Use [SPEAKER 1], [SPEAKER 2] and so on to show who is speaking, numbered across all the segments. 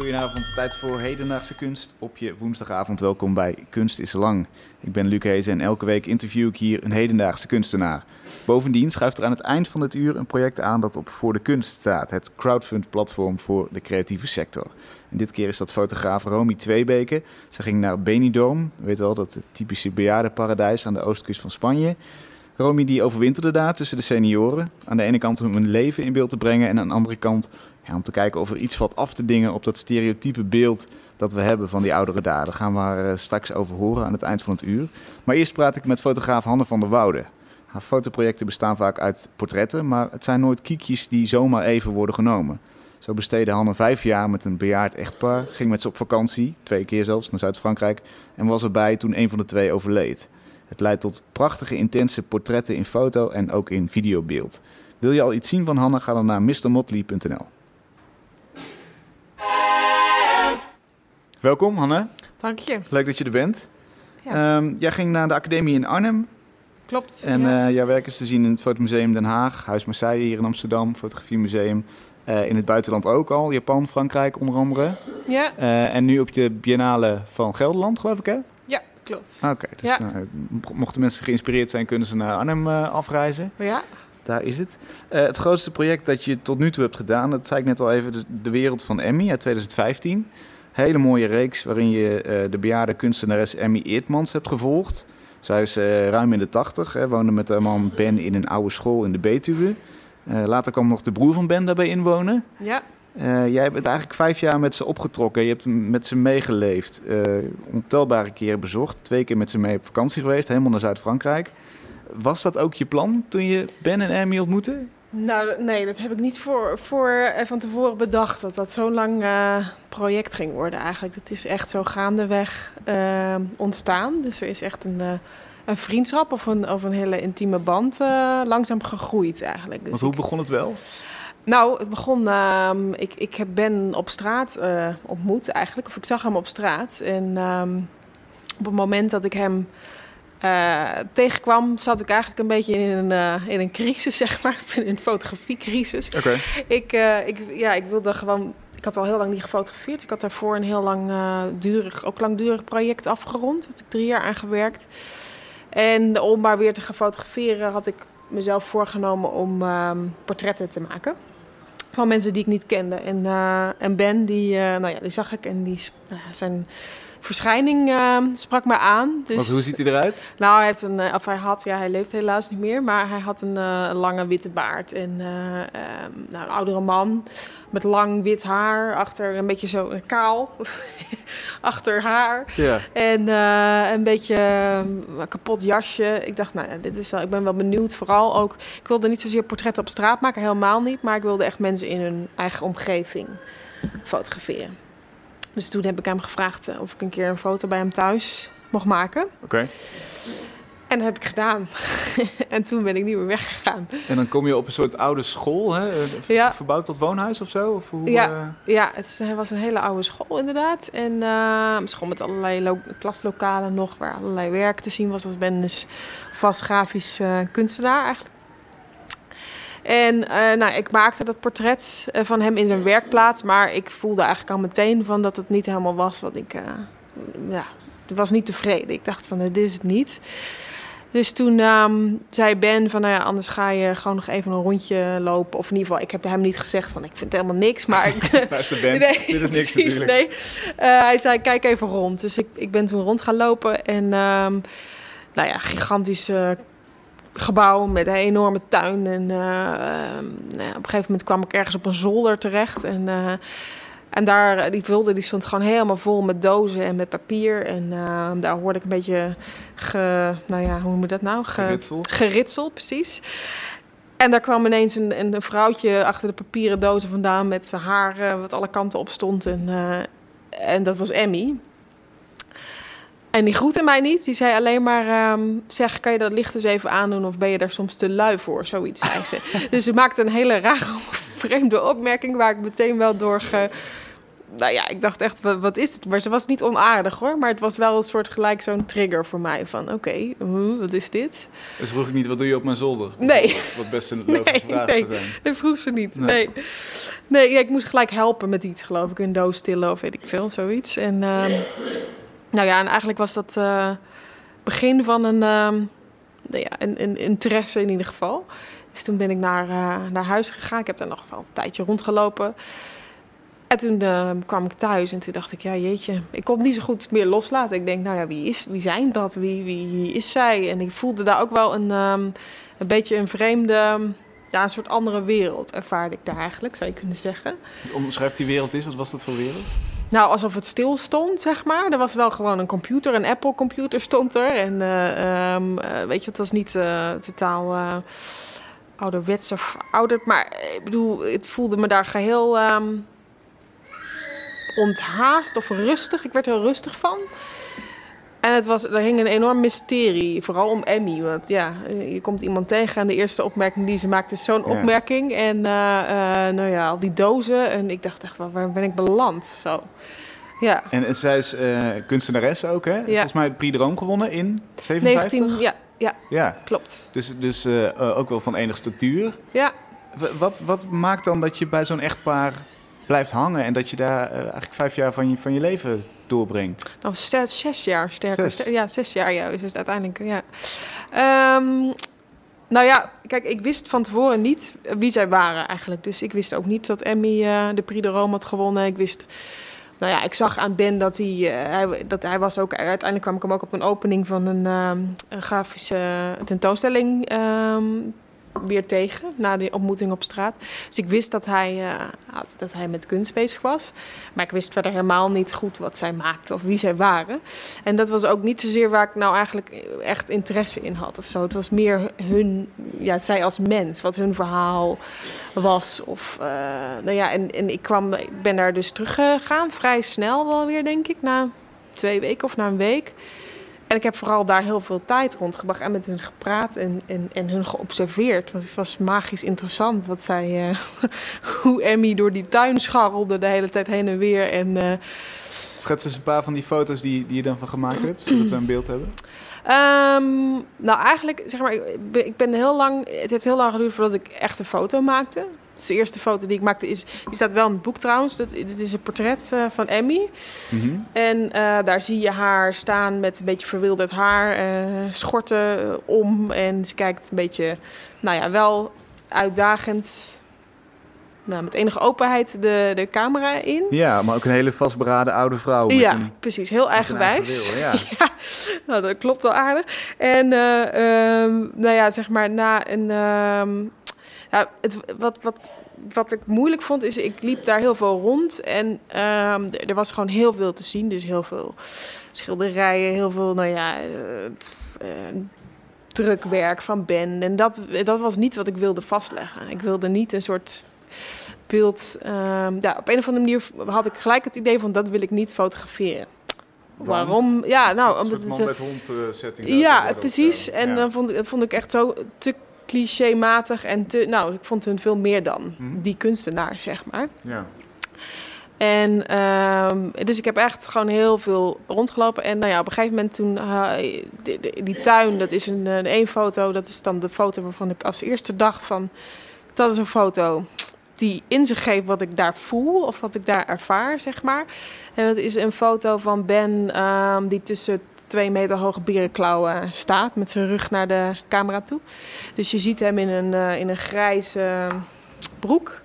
[SPEAKER 1] Goedenavond, tijd voor hedendaagse kunst op je woensdagavond. Welkom bij Kunst is Lang. Ik ben Luc Hees en elke week interview ik hier een hedendaagse kunstenaar. Bovendien schuift er aan het eind van het uur een project aan dat op Voor de Kunst staat. Het crowdfund-platform voor de creatieve sector. En dit keer is dat fotograaf Romy Tweebeke. Ze ging naar Benidorm, weet wel, dat typische bejaardenparadijs aan de oostkust van Spanje. Romy die overwinterde daar tussen de senioren. Aan de ene kant om hun leven in beeld te brengen en aan de andere kant om te kijken of er iets valt af te dingen op dat stereotype beeld dat we hebben van die oudere daden. Daar gaan we eh, straks over horen aan het eind van het uur. Maar eerst praat ik met fotograaf Hanne van der Woude. Haar fotoprojecten bestaan vaak uit portretten, maar het zijn nooit kiekjes die zomaar even worden genomen. Zo besteedde Hanne vijf jaar met een bejaard echtpaar, ging met ze op vakantie, twee keer zelfs, naar Zuid-Frankrijk, en was erbij toen een van de twee overleed. Het leidt tot prachtige, intense portretten in foto en ook in videobeeld. Wil je al iets zien van Hanne, ga dan naar mrmotley.nl. Welkom, Hanne.
[SPEAKER 2] Dank je.
[SPEAKER 1] Leuk dat je er bent.
[SPEAKER 2] Ja.
[SPEAKER 1] Ehm, jij ging naar de academie in Arnhem.
[SPEAKER 2] Klopt.
[SPEAKER 1] En
[SPEAKER 2] ja.
[SPEAKER 1] eh, jouw werk is te zien in het Fotomuseum Den Haag, Huis Marseille hier in Amsterdam, Fotografiemuseum. Eh, in het buitenland ook al, Japan, Frankrijk onder andere.
[SPEAKER 2] ja,
[SPEAKER 1] Eh, en nu op de Biennale van Gelderland, geloof ik hè?
[SPEAKER 2] ja, klopt.
[SPEAKER 1] Oké, dus
[SPEAKER 2] Ja.
[SPEAKER 1] nou, mo- mochten mensen geïnspireerd zijn, kunnen ze naar Arnhem afreizen.
[SPEAKER 2] Ja,
[SPEAKER 1] Daar is het. Eh, het grootste project dat je tot nu toe hebt gedaan, dat zei ik net al even, dus De Wereld van Emmy uit 2015. Hele mooie reeks waarin je eh, de bejaarde kunstenares Emmy Eertmans hebt gevolgd. Zij is eh, ruim in de tachtig, woonde met haar man Ben in een oude school in de Betuwe. Later kwam nog de broer van Ben daarbij inwonen.
[SPEAKER 2] ja,
[SPEAKER 1] jij bent eigenlijk vijf jaar met ze opgetrokken. Je hebt met ze meegeleefd. ontelbare keren bezocht. Twee keer met ze mee op vakantie geweest, helemaal naar Zuid-Frankrijk. Was dat ook je plan toen je Ben en Amy ontmoette?
[SPEAKER 2] nou nee, dat heb ik niet voor, voor, eh, van tevoren bedacht. Dat dat zo'n lang eh, project ging worden eigenlijk. Het is echt zo gaandeweg eh, ontstaan. Dus er is echt een, een vriendschap of een, of een hele intieme band langzaam gegroeid eigenlijk. Dus
[SPEAKER 1] Want hoe
[SPEAKER 2] ik-
[SPEAKER 1] begon het wel?
[SPEAKER 2] Nou, het begon. ehm, ik, ik heb Ben op straat ontmoet eigenlijk. Of ik zag hem op straat. En ehm, op het moment dat ik hem eh, tegenkwam, zat ik eigenlijk een beetje in een, eh, in een crisis, zeg maar. In een fotografiecrisis.
[SPEAKER 1] Oké.
[SPEAKER 2] Ik, eh, ik, ja, ik wilde gewoon. Ik had al heel lang niet gefotografeerd. Ik had daarvoor een heel lang durig, ook langdurig project afgerond. Had ik drie jaar aan gewerkt. En om maar weer te gaan fotograferen, had ik mezelf voorgenomen om ehm, portretten te maken. Van mensen die ik niet kende. En, en Ben, die, nou ja, die zag ik en die, nou ja, zijn verschijning eh, sprak me aan. Dus,
[SPEAKER 1] Want hoe ziet hij eruit?
[SPEAKER 2] nou, hij, heeft een, eh, of hij had, ja, hij leeft helaas niet meer, maar hij had een eh, lange witte baard. En eh, ehm, nou, een oudere man met lang wit haar, achter een beetje zo kaal, achter haar.
[SPEAKER 1] Ja.
[SPEAKER 2] En een beetje eh, een kapot jasje. Ik dacht, nou dit is wel, ik ben wel benieuwd. Vooral ook, ik wilde niet zozeer portretten op straat maken, helemaal niet. Maar ik wilde echt mensen in hun eigen omgeving fotograferen. Dus toen heb ik hem gevraagd eh, of ik een keer een foto bij hem thuis mocht maken.
[SPEAKER 1] Oké.
[SPEAKER 2] En dat heb ik gedaan. en toen ben ik niet meer weggegaan.
[SPEAKER 1] En dan kom je op een soort oude school, hè? eh,
[SPEAKER 2] Ja.
[SPEAKER 1] verbouwd tot woonhuis of zo? Of hoe,
[SPEAKER 2] Ja.
[SPEAKER 1] eh,
[SPEAKER 2] Ja, het is- was een hele oude school inderdaad. En eh, een school met allerlei lo- klaslokalen nog, waar allerlei werk te zien was. Als ben is vast grafisch kunstenaar eigenlijk. En eh, nou, ik maakte dat portret eh, van hem in zijn werkplaats. Maar ik voelde eigenlijk al meteen van dat het niet helemaal was wat ik... eh, ja, was niet tevreden. Ik dacht van, dit is het niet. Dus toen ehm, zei Ben van, nou ja, anders ga je gewoon nog even een rondje lopen. Of in ieder geval, ik heb hem niet gezegd van, ik vind helemaal niks. Maar ik,
[SPEAKER 1] Luister Ben,
[SPEAKER 2] Nee,
[SPEAKER 1] dit is niks
[SPEAKER 2] precies,
[SPEAKER 1] natuurlijk.
[SPEAKER 2] nee. Hij zei, kijk even rond. Dus ik, ik ben toen rond gaan lopen. En ehm, nou ja, gigantisch eh, gebouw met een enorme tuin. En eh, ehm, nou op een gegeven moment kwam ik ergens op een zolder terecht. En, eh, en daar, eh, die vulde, die stond gewoon helemaal vol met dozen en met papier. En eh, daar hoorde ik een beetje, ge, nou ja, hoe noem je dat nou? Ge-
[SPEAKER 1] Geritsel.
[SPEAKER 2] geritsel, precies. En daar kwam ineens een, een vrouwtje achter de papieren dozen vandaan met zijn haar wat alle kanten op stond. En, en dat was Emmy. En die groette mij niet. Die zei alleen maar: ehm, Zeg, kan je dat licht eens even aandoen? Of ben je daar soms te lui voor? Zoiets zei ze. dus ze maakte een hele rare, vreemde opmerking. Waar ik meteen wel door ge, nou ja, ik dacht echt, wat, wat, is het? Maar ze was niet onaardig hoor. Maar het was wel een soort gelijk zo'n trigger voor mij. Van oké, wat is dit?
[SPEAKER 1] Dus vroeg ik niet, wat doe je op mijn zolder?
[SPEAKER 2] Nee.
[SPEAKER 1] Wat, best een logische nee, vraag
[SPEAKER 2] nee,
[SPEAKER 1] zou zijn.
[SPEAKER 2] Dat vroeg ze niet, nee. Nee, ik moest gelijk helpen met iets geloof ik. Een doos stillen of weet ik veel, zoiets. En uh, nou ja, en eigenlijk was dat uh, begin van een, uh, nou ja, een, interesse in ieder geval. Dus toen ben ik naar, uh, naar huis gegaan. Ik heb daar nog wel een tijdje rondgelopen. En toen uh, kwam ik thuis en toen dacht ik, ja jeetje, ik kon het niet zo goed meer loslaten. Ik denk, nou ja, wie, is, wie zijn dat? Wie, wie, is zij? En ik voelde daar ook wel een, um, een beetje een vreemde, ja, een soort andere wereld ervaarde ik daar eigenlijk, zou je kunnen zeggen.
[SPEAKER 1] Omschrijf die wereld eens, wat was dat voor wereld?
[SPEAKER 2] Nou, alsof het stil stond, zeg maar. Er was wel gewoon een computer, een Apple-computer stond er. En uh, um, uh, weet je, het was niet uh, totaal ouderwets of ouderd. Maar ik bedoel, het voelde me daar geheel um, onthaast of rustig. Ik werd er rustig van. En het was, er hing een enorm mysterie, vooral om Emmy. Want ja, je komt iemand tegen en de eerste opmerking die ze maakte is zo'n ja. opmerking. En uh, uh, nou ja, al die dozen. En ik dacht echt, waar ben ik beland? Zo. Ja.
[SPEAKER 1] En, en zij is uh, kunstenares ook, hè? Ja. Volgens mij Prix de Rome gewonnen in 57?
[SPEAKER 2] 19, ja, ja,
[SPEAKER 1] ja.
[SPEAKER 2] klopt.
[SPEAKER 1] Dus, dus ook wel van enige statuur.
[SPEAKER 2] Ja.
[SPEAKER 1] Wat, wat maakt dan dat je bij zo'n echtpaar blijft hangen... en dat je daar eigenlijk vijf jaar van je, van je leven doorbrengt?
[SPEAKER 2] Nou, zes jaar sterker.
[SPEAKER 1] Zes.
[SPEAKER 2] Ja, zes jaar ja, is het uiteindelijk. Ja. Um, nou ja, kijk, ik wist van tevoren niet wie zij waren eigenlijk. Dus ik wist ook niet dat Emmy uh, de Prix de Rome had gewonnen. Ik wist... Nou ja, ik zag aan Ben dat hij, uh, hij, dat hij was ook... Uiteindelijk kwam ik hem ook op een opening van een, um, een grafische tentoonstelling um, weer tegen na die ontmoeting op straat. Dus ik wist dat hij, had, dat hij met kunst bezig was. Maar ik wist verder helemaal niet goed wat zij maakte of wie zij waren. En dat was ook niet zozeer waar ik nou eigenlijk echt interesse in had of zo. Het was meer hun, ja, zij als mens, wat hun verhaal was. Of, uh, nou ja, en, en ik, kwam, ik ben daar dus teruggegaan, vrij snel wel weer, denk ik, na twee weken of na een week. En ik heb vooral daar heel veel tijd rondgebracht en met hun gepraat en, en, en hun geobserveerd. Want het was magisch interessant wat zij, uh, hoe Emmy door die tuin scharrelde de hele tijd heen en weer. En, uh,
[SPEAKER 1] Schets eens een paar van die foto's die, die je dan van gemaakt hebt, zodat we een beeld hebben.
[SPEAKER 2] Um, nou, eigenlijk, zeg maar, ik, ik ben heel lang, het heeft heel lang geduurd voordat ik echt een foto maakte. De eerste foto die ik maakte is, die staat wel in het boek trouwens. Dat, dit is een portret uh, van Emmy. Mm -hmm. En uh, daar zie je haar staan met een beetje verwilderd haar, uh, schorten om. En ze kijkt een beetje, nou ja, wel uitdagend. Nou, met enige openheid de, de camera in.
[SPEAKER 1] Ja, maar ook een hele vastberaden oude vrouw. Met
[SPEAKER 2] ja,
[SPEAKER 1] een,
[SPEAKER 2] precies. Heel eigenwijs.
[SPEAKER 1] Eigen wil, ja.
[SPEAKER 2] ja. nou, dat klopt wel aardig. En uh, um, nou ja, zeg maar na een... Um, ja, het, wat, wat, wat ik moeilijk vond, is ik liep daar heel veel rond. En um, er was gewoon heel veel te zien. Dus heel veel schilderijen, heel veel, nou ja, uh, uh, drukwerk van Ben. En dat, dat was niet wat ik wilde vastleggen. Ik wilde niet een soort beeld... Um, ja, op een of andere manier had ik gelijk het idee van dat wil ik niet fotograferen.
[SPEAKER 1] Want?
[SPEAKER 2] Waarom? Ja, nou, omdat
[SPEAKER 1] man met hond uh, setting.
[SPEAKER 2] Ja, precies. En dan ja. vond, vond ik echt zo te clichématig en te... Nou, ik vond hun veel meer dan mm -hmm. die kunstenaar, zeg maar.
[SPEAKER 1] Ja.
[SPEAKER 2] En um, dus ik heb echt gewoon heel veel rondgelopen. En nou ja, op een gegeven moment toen... Uh, die, die, die, tuin, dat is een, een één foto. Dat is dan de foto waarvan ik als eerste dacht van... Dat is een foto die in zich geeft wat ik daar voel of wat ik daar ervaar, zeg maar. En dat is een foto van Ben um, die tussen twee meter hoge bierenklauwen staat met zijn rug naar de camera toe. Dus je ziet hem in een, uh, in een grijze uh, broek.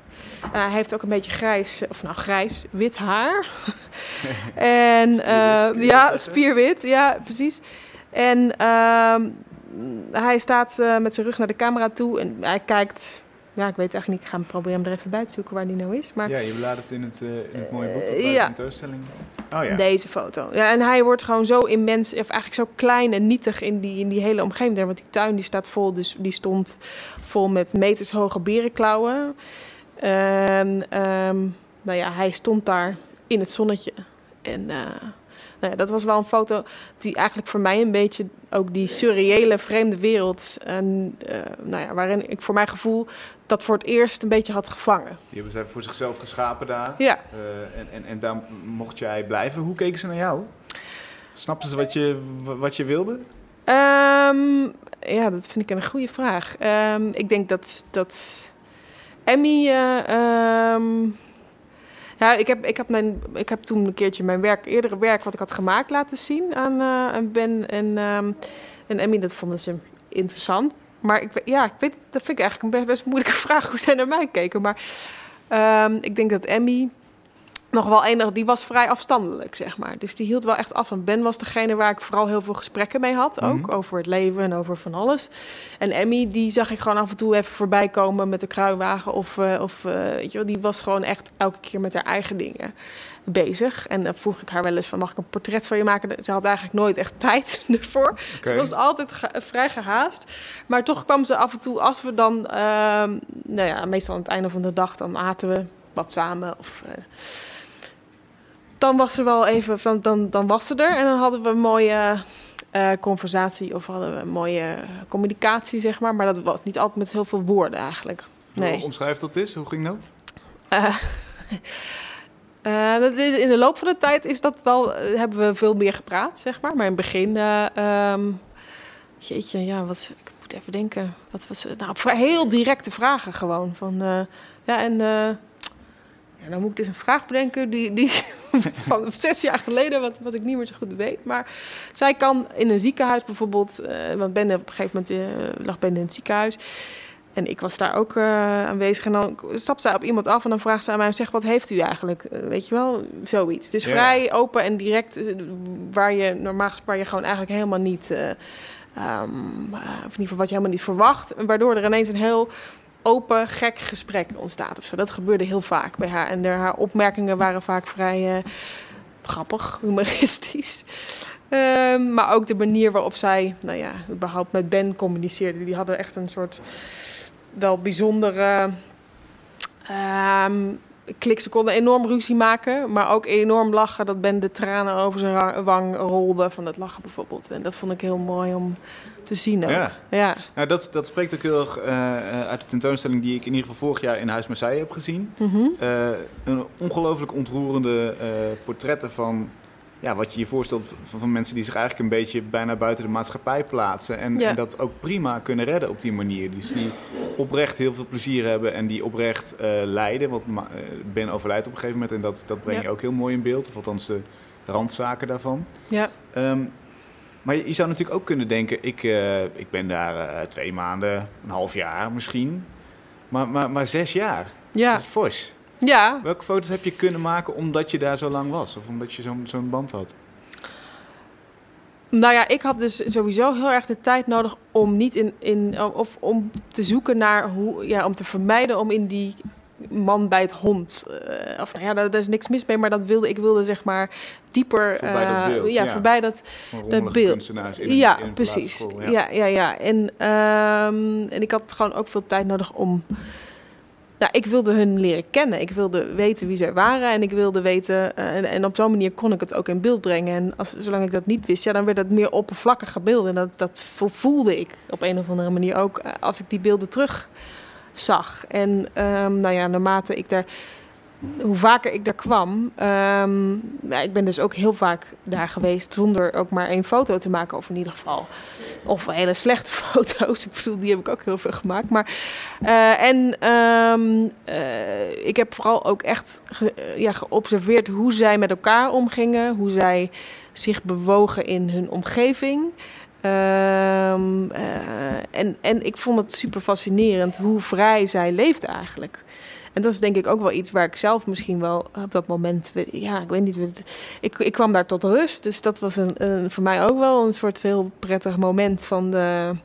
[SPEAKER 2] En hij heeft ook een beetje grijs, of nou grijs, wit haar. en spierwit, uh, ja, spierwit, ja, precies. En uh, hij staat met zijn rug naar de camera toe en hij kijkt ja, ik weet eigenlijk niet. Ik ga hem proberen hem er even bij te zoeken waar die nou is. Maar,
[SPEAKER 1] ja, je laat het in het, uh, in het mooie boek op uh, ja. tentoonstelling. Oh, ja.
[SPEAKER 2] Deze foto. Ja, en hij wordt gewoon zo immens, of eigenlijk zo klein en nietig in die, in die hele omgeving. Want die tuin die staat vol, dus die stond vol met metershoge berenklauwen. En um, nou ja, hij stond daar in het zonnetje. En uh, Nou ja, dat was wel een foto die eigenlijk voor mij een beetje ook die surreële vreemde wereld. En, uh, nou ja, waarin ik voor mijn gevoel dat voor het eerst een beetje had gevangen.
[SPEAKER 1] Die hebben ze voor zichzelf geschapen daar.
[SPEAKER 2] Ja.
[SPEAKER 1] Uh, en, en, en daar mocht jij blijven. Hoe keken ze naar jou? Snapten ze wat je, wat je wilde?
[SPEAKER 2] Um, ja, dat vind ik een goede vraag. Um, ik denk dat, dat Emmy. Uh, um, ja, ik heb, ik, heb mijn, ik heb toen een keertje mijn werk, eerdere werk wat ik had gemaakt laten zien aan, uh, Ben en, um, en Emmy. Dat vonden ze interessant. Maar ik, ja, ik weet, dat vind ik eigenlijk een best, moeilijke vraag hoe zij naar mij keken. Maar um, ik denk dat Emmy nog wel enig, die was vrij afstandelijk, zeg maar. Dus die hield wel echt af. En Ben was degene waar ik vooral heel veel gesprekken mee had, ook
[SPEAKER 1] Mhm.
[SPEAKER 2] over het leven en over van alles. En Emmy, die zag ik gewoon af en toe even voorbij komen met de kruiwagen. Of, uh, of uh, weet je wel, die was gewoon echt elke keer met haar eigen dingen bezig. En dan vroeg ik haar wel eens van, mag ik een portret van je maken? Ze had eigenlijk nooit echt tijd ervoor. Okay. Ze was altijd ge vrij gehaast. Maar toch kwam ze af en toe, als we dan, uh, nou ja, meestal aan het einde van de dag, dan aten we wat samen of... Dan was ze wel even, van, dan, dan was ze er en dan hadden we een mooie uh, conversatie of hadden we een mooie communicatie, zeg maar. Maar dat was niet altijd met heel veel woorden eigenlijk. Nee.
[SPEAKER 1] Omschrijf dat eens, hoe ging dat?
[SPEAKER 2] Uh, uh, dat is, in de loop van de tijd is dat wel, hebben we veel meer gepraat, zeg maar. Maar in het begin, um, jeetje, ja, wat, ik moet even denken. Wat was, nou, heel directe vragen gewoon. Van, ja, en ja, dan moet ik dus een vraag bedenken die, die van zes jaar geleden, wat, wat ik niet meer zo goed weet. Maar zij kan in een ziekenhuis bijvoorbeeld, uh, want Ben op een gegeven moment uh, lag Ben in het ziekenhuis. En ik was daar ook uh, aanwezig. En dan stapt zij op iemand af en dan vraagt ze aan mij: zeg, wat heeft u eigenlijk? weet je wel, zoiets. Dus
[SPEAKER 1] Ja.
[SPEAKER 2] vrij open en direct, waar je normaal gesproken je gewoon eigenlijk helemaal niet. Um, of in ieder geval wat je helemaal niet verwacht. Waardoor er ineens een heel open, gek gesprek ontstaat of zo. Dat gebeurde heel vaak bij haar. En haar opmerkingen waren vaak vrij uh, grappig, humoristisch. Um, maar ook de manier waarop zij, nou ja, überhaupt met Ben communiceerde. Die hadden echt een soort wel bijzondere um, klik. Ze konden enorm ruzie maken, maar ook enorm lachen. Dat Ben de tranen over zijn wang rolde van het lachen bijvoorbeeld. En dat vond ik heel mooi om te zien ook.
[SPEAKER 1] Ja.
[SPEAKER 2] ja.
[SPEAKER 1] Nou, dat, dat spreekt ook heel erg uh, uit de tentoonstelling die ik in ieder geval vorig jaar in Huis Marseille heb gezien.
[SPEAKER 2] Mm -hmm.
[SPEAKER 1] uh, een ongelooflijk ontroerende uh, portretten van ja, wat je je voorstelt van, van, mensen die zich eigenlijk een beetje bijna buiten de maatschappij plaatsen. En,
[SPEAKER 2] Ja.
[SPEAKER 1] en dat ook prima kunnen redden op die manier. Dus die oprecht heel veel plezier hebben en die oprecht uh, lijden. Want uh, Ben overlijdt op een gegeven moment en dat, dat breng je
[SPEAKER 2] Ja.
[SPEAKER 1] ook heel mooi in beeld. Of althans de randzaken daarvan.
[SPEAKER 2] Ja.
[SPEAKER 1] Um, maar je, je, zou natuurlijk ook kunnen denken, ik, uh, ik ben daar twee maanden, een half jaar misschien. Maar, maar, maar zes jaar,
[SPEAKER 2] Ja.
[SPEAKER 1] dat is fors.
[SPEAKER 2] Ja.
[SPEAKER 1] Welke foto's heb je kunnen maken omdat je daar zo lang was? Of omdat je zo'n zo'n band had?
[SPEAKER 2] Nou ja, ik had dus sowieso heel erg de tijd nodig om niet in, in of om te zoeken naar hoe, ja, om te vermijden om in die man bij het hond. Uh, of nou ja, daar, daar, is niks mis mee, maar dat wilde ik wilde zeg maar dieper.
[SPEAKER 1] Voorbij dat
[SPEAKER 2] uh,
[SPEAKER 1] beeld,
[SPEAKER 2] ja,
[SPEAKER 1] ja.
[SPEAKER 2] voorbij dat, beeld.
[SPEAKER 1] een,
[SPEAKER 2] ja, precies. Ja. ja, ja, ja. En, um, en ik had gewoon ook veel tijd nodig om. Nou, ik wilde hun leren kennen. Ik wilde weten wie zij waren. En ik wilde weten. Uh, en, en, op zo'n manier kon ik het ook in beeld brengen. En als, zolang ik dat niet wist, ja, dan werd het meer oppervlakkige beelden. En dat, dat voelde ik op een of andere manier ook uh, als ik die beelden terug zag. En um, nou ja, naarmate ik daar. Hoe vaker ik daar kwam. Ja, ik ben dus ook heel vaak daar geweest zonder ook maar één foto te maken, of in ieder geval. Of hele slechte foto's. Ik bedoel, die heb ik ook heel veel gemaakt. Maar, uh, en um, uh, ik heb vooral ook echt ge, uh, ja, geobserveerd hoe zij met elkaar omgingen, hoe zij zich bewogen in hun omgeving. Um, en, en ik vond het super fascinerend hoe vrij zij leefde eigenlijk. En dat is denk ik ook wel iets waar ik zelf misschien wel op dat moment, ja, ik weet niet, ik, ik kwam daar tot rust. Dus dat was een, een, voor mij ook wel een soort heel prettig moment van de,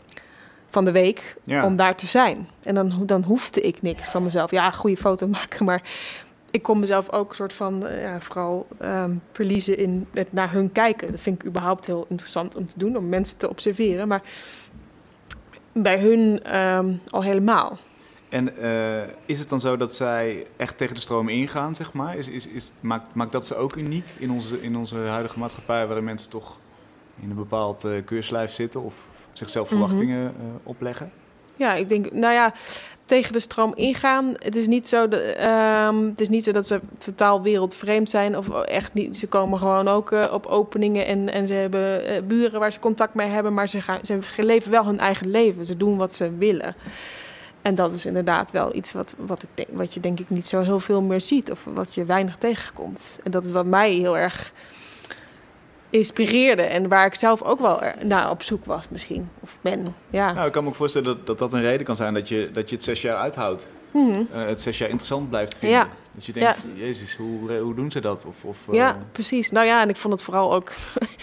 [SPEAKER 2] van de week
[SPEAKER 1] ja.
[SPEAKER 2] om daar te zijn. En dan, dan hoefde ik niks van mezelf. Ja, goede foto maken, maar ik kon mezelf ook een soort van, ja, vooral um, verliezen in het naar hun kijken. Dat vind ik überhaupt heel interessant om te doen, om mensen te observeren. Maar bij hun um, al helemaal.
[SPEAKER 1] En eh, is het dan zo dat zij echt tegen de stroom ingaan, zeg maar? Is, is, is, maakt, maakt dat ze ook uniek in onze, in onze huidige maatschappij, waarin mensen toch in een bepaald uh, keurslijf zitten of zichzelf
[SPEAKER 2] Mhm.
[SPEAKER 1] verwachtingen eh, opleggen?
[SPEAKER 2] Ja, ik denk, nou ja, tegen de stroom ingaan. Het is niet zo, de, ehm, het is niet zo dat ze totaal wereldvreemd zijn of echt niet. Ze komen gewoon ook op openingen en, en ze hebben buren waar ze contact mee hebben, maar ze, gaan, ze leven wel hun eigen leven. Ze doen wat ze willen. En dat is inderdaad wel iets wat, wat, ik denk, wat je denk ik niet zo heel veel meer ziet of wat je weinig tegenkomt. En dat is wat mij heel erg inspireerde en waar ik zelf ook wel naar op zoek was misschien. Of ben, ja.
[SPEAKER 1] Nou, ik kan me ook voorstellen dat, dat dat een reden kan zijn dat je, dat je het zes jaar uithoudt. Eh, het zes jaar interessant blijft vinden.
[SPEAKER 2] Ja.
[SPEAKER 1] Dat je denkt, jezus, hoe, hoe doen ze dat? Of, of, eh,
[SPEAKER 2] Ja, precies. Nou ja, en ik vond het vooral ook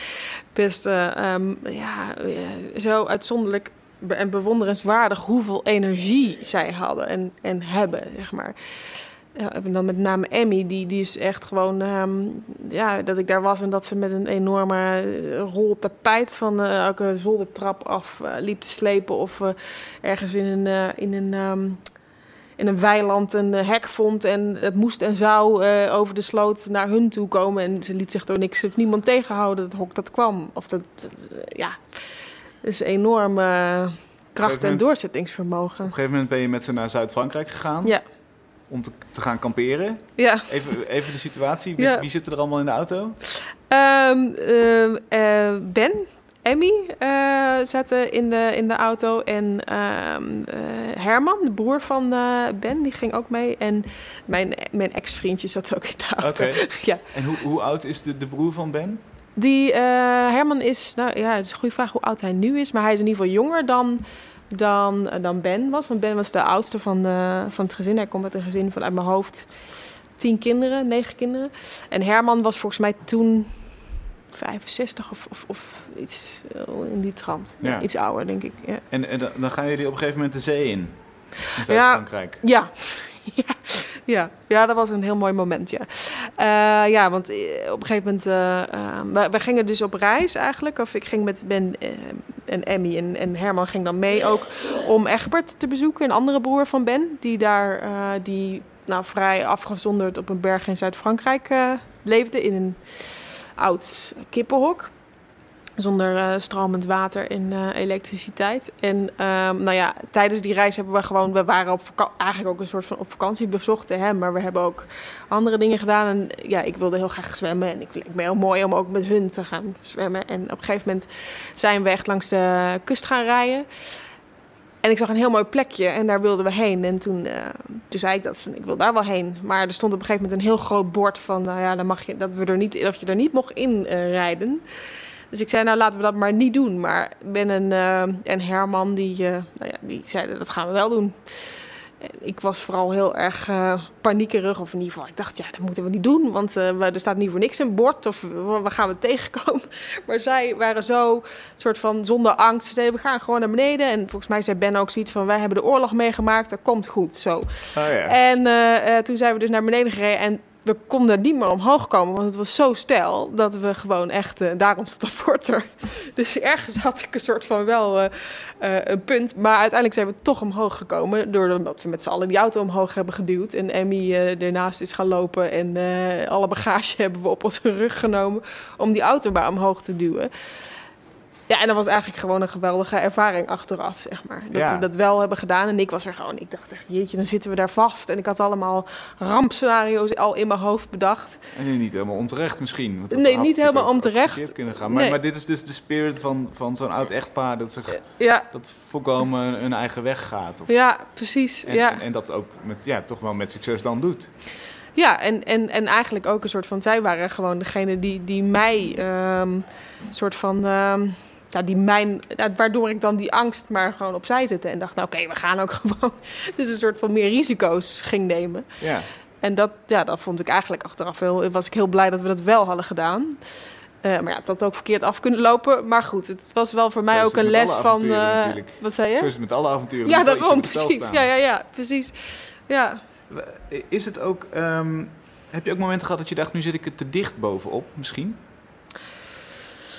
[SPEAKER 2] best eh, ehm, ja, eh, zo uitzonderlijk en bewonderenswaardig hoeveel energie zij hadden en, en hebben, zeg maar. En dan met name Emmy, die, die is echt gewoon, ehm, ja, dat ik daar was en dat ze met een enorme eh, rol tapijt van eh, elke zoldertrap af eh, liep te slepen of ergens in een, in een ehm, in een weiland een hek vond en het moest en zou over de sloot naar hun toe komen. En ze liet zich door niks of niemand tegenhouden dat hok dat kwam. Of dat, dat, ja, is enorm eh, kracht en doorzettingsvermogen.
[SPEAKER 1] Op een gegeven moment ben je met ze naar Zuid-Frankrijk gegaan
[SPEAKER 2] Ja,
[SPEAKER 1] om te, te gaan kamperen.
[SPEAKER 2] ja.
[SPEAKER 1] Even, even de situatie. Wie,
[SPEAKER 2] Ja.
[SPEAKER 1] wie zit er allemaal in de auto?
[SPEAKER 2] Ehm, eh, ben, Emmy eh, zaten in de, in de auto. En ehm, eh, Herman, de broer van Ben, die ging ook mee. En mijn, mijn ex-vriendje zat ook in de auto.
[SPEAKER 1] Oké.
[SPEAKER 2] Ja.
[SPEAKER 1] En hoe, hoe oud is de, de broer van Ben?
[SPEAKER 2] Die eh, Herman is, nou ja, het is een goede vraag hoe oud hij nu is. Maar hij is in ieder geval jonger dan, dan, eh, dan Ben was. Want Ben was de oudste van, eh, van het gezin. Hij komt uit een gezin van uit mijn hoofd tien kinderen, negen kinderen. En Herman was volgens mij toen 65 of, of, of iets in die trant. Ja.
[SPEAKER 1] Ja.
[SPEAKER 2] iets ouder, denk ik. Ja.
[SPEAKER 1] En, en dan- dan gaan jullie op een gegeven moment de zee in. In Zuid-Frankrijk.
[SPEAKER 2] Ja. ja. Ja. ja, dat was een heel mooi moment, ja. Eh, ja, want eh, op een gegeven moment... eh, we, gingen dus op reis eigenlijk. Of ik ging met Ben en Emmy en, Herman ging dan mee ook... om Egbert te bezoeken, een andere broer van Ben... die daar die, nou, vrij afgezonderd op een berg in Zuid-Frankrijk leefde... in een oud kippenhok zonder eh, stromend water en eh, elektriciteit. En ehm, nou ja, tijdens die reis hebben we gewoon, we waren op eigenlijk ook een soort van op vakantie bezochten hem, maar we hebben ook andere dingen gedaan. En ja, ik wilde heel graag zwemmen en ik leek me heel mooi om ook met hun te gaan zwemmen. En op een gegeven moment zijn we echt langs de kust gaan rijden. En ik zag een heel mooi plekje en daar wilden we heen. En toen, eh, toen zei ik dat van, ik wil daar wel heen. Maar er stond op een gegeven moment een heel groot bord van, nou ja, dan mag je, dat, we er niet, dat je er niet mocht in eh, rijden. Dus ik zei, nou laten we dat maar niet doen. Maar Ben en, eh, en Herman, die, eh, nou ja, die zeiden, dat gaan we wel doen. En ik was vooral heel erg eh, paniekerig. Of in ieder geval, ik dacht, ja, dat moeten we niet doen. Want eh, we- er staat niet voor niks een bord. Of waar waar gaan we tegenkomen? Maar zij waren zo, soort van, zonder angst. Zeiden, we gaan gewoon naar beneden. En volgens mij zei Ben ook zoiets van, wij hebben de oorlog meegemaakt. Dat komt goed, zo.
[SPEAKER 1] Oh ja.
[SPEAKER 2] En eh, eh, toen zijn we dus naar beneden gereden en we konden niet meer omhoog komen, want het was zo stijl dat we gewoon echt, eh, daarom stond er. Dus ergens had ik een soort van wel eh, eh, een punt, maar uiteindelijk zijn we toch omhoog gekomen, doordat we met z'n allen die auto omhoog hebben geduwd en Emmy ernaast is gaan lopen en alle bagage hebben we op onze rug genomen om die auto maar omhoog te duwen. Ja, en dat was eigenlijk gewoon een geweldige ervaring achteraf, zeg maar. Dat
[SPEAKER 1] Ja.
[SPEAKER 2] we dat wel hebben gedaan. En ik was er gewoon, ik dacht echt, jeetje, dan zitten we daar vast. En ik had allemaal rampscenario's al in mijn hoofd bedacht.
[SPEAKER 1] En nu niet helemaal onterecht misschien. want
[SPEAKER 2] Nee, niet helemaal onterecht.
[SPEAKER 1] kunnen gaan. Maar,
[SPEAKER 2] Nee.
[SPEAKER 1] maar dit is dus de spirit van, van zo'n oud echtpaar dat, zich,
[SPEAKER 2] Ja,
[SPEAKER 1] dat volkomen hun eigen weg gaat. Of,
[SPEAKER 2] ja precies.
[SPEAKER 1] en,
[SPEAKER 2] ja.
[SPEAKER 1] en, en dat ook met, ja, toch wel met succes dan doet.
[SPEAKER 2] Ja, en, en, en eigenlijk ook een soort van... Zij waren gewoon degene die, die mij... ehm, een soort van... ehm, ja, die mijn, ja, waardoor ik dan die angst maar gewoon opzij zette. En dacht, nou oké, we gaan ook gewoon... Dus een soort van meer risico's ging nemen.
[SPEAKER 1] Ja.
[SPEAKER 2] En dat, ja, dat vond ik eigenlijk achteraf heel... Was ik heel blij dat we dat wel hadden gedaan. Eh, maar ja, het had ook verkeerd af kunnen lopen. Maar goed, het was wel voor
[SPEAKER 1] Zo
[SPEAKER 2] mij ook
[SPEAKER 1] het
[SPEAKER 2] een les van...
[SPEAKER 1] natuurlijk.
[SPEAKER 2] wat zei je?
[SPEAKER 1] Zo is het met alle avonturen.
[SPEAKER 2] Ja,
[SPEAKER 1] iets
[SPEAKER 2] daarom,
[SPEAKER 1] het
[SPEAKER 2] precies. Ja, ja, ja, precies. Ja.
[SPEAKER 1] Is het ook... ehm, heb je ook momenten gehad dat je dacht, nu zit ik er te dicht bovenop misschien?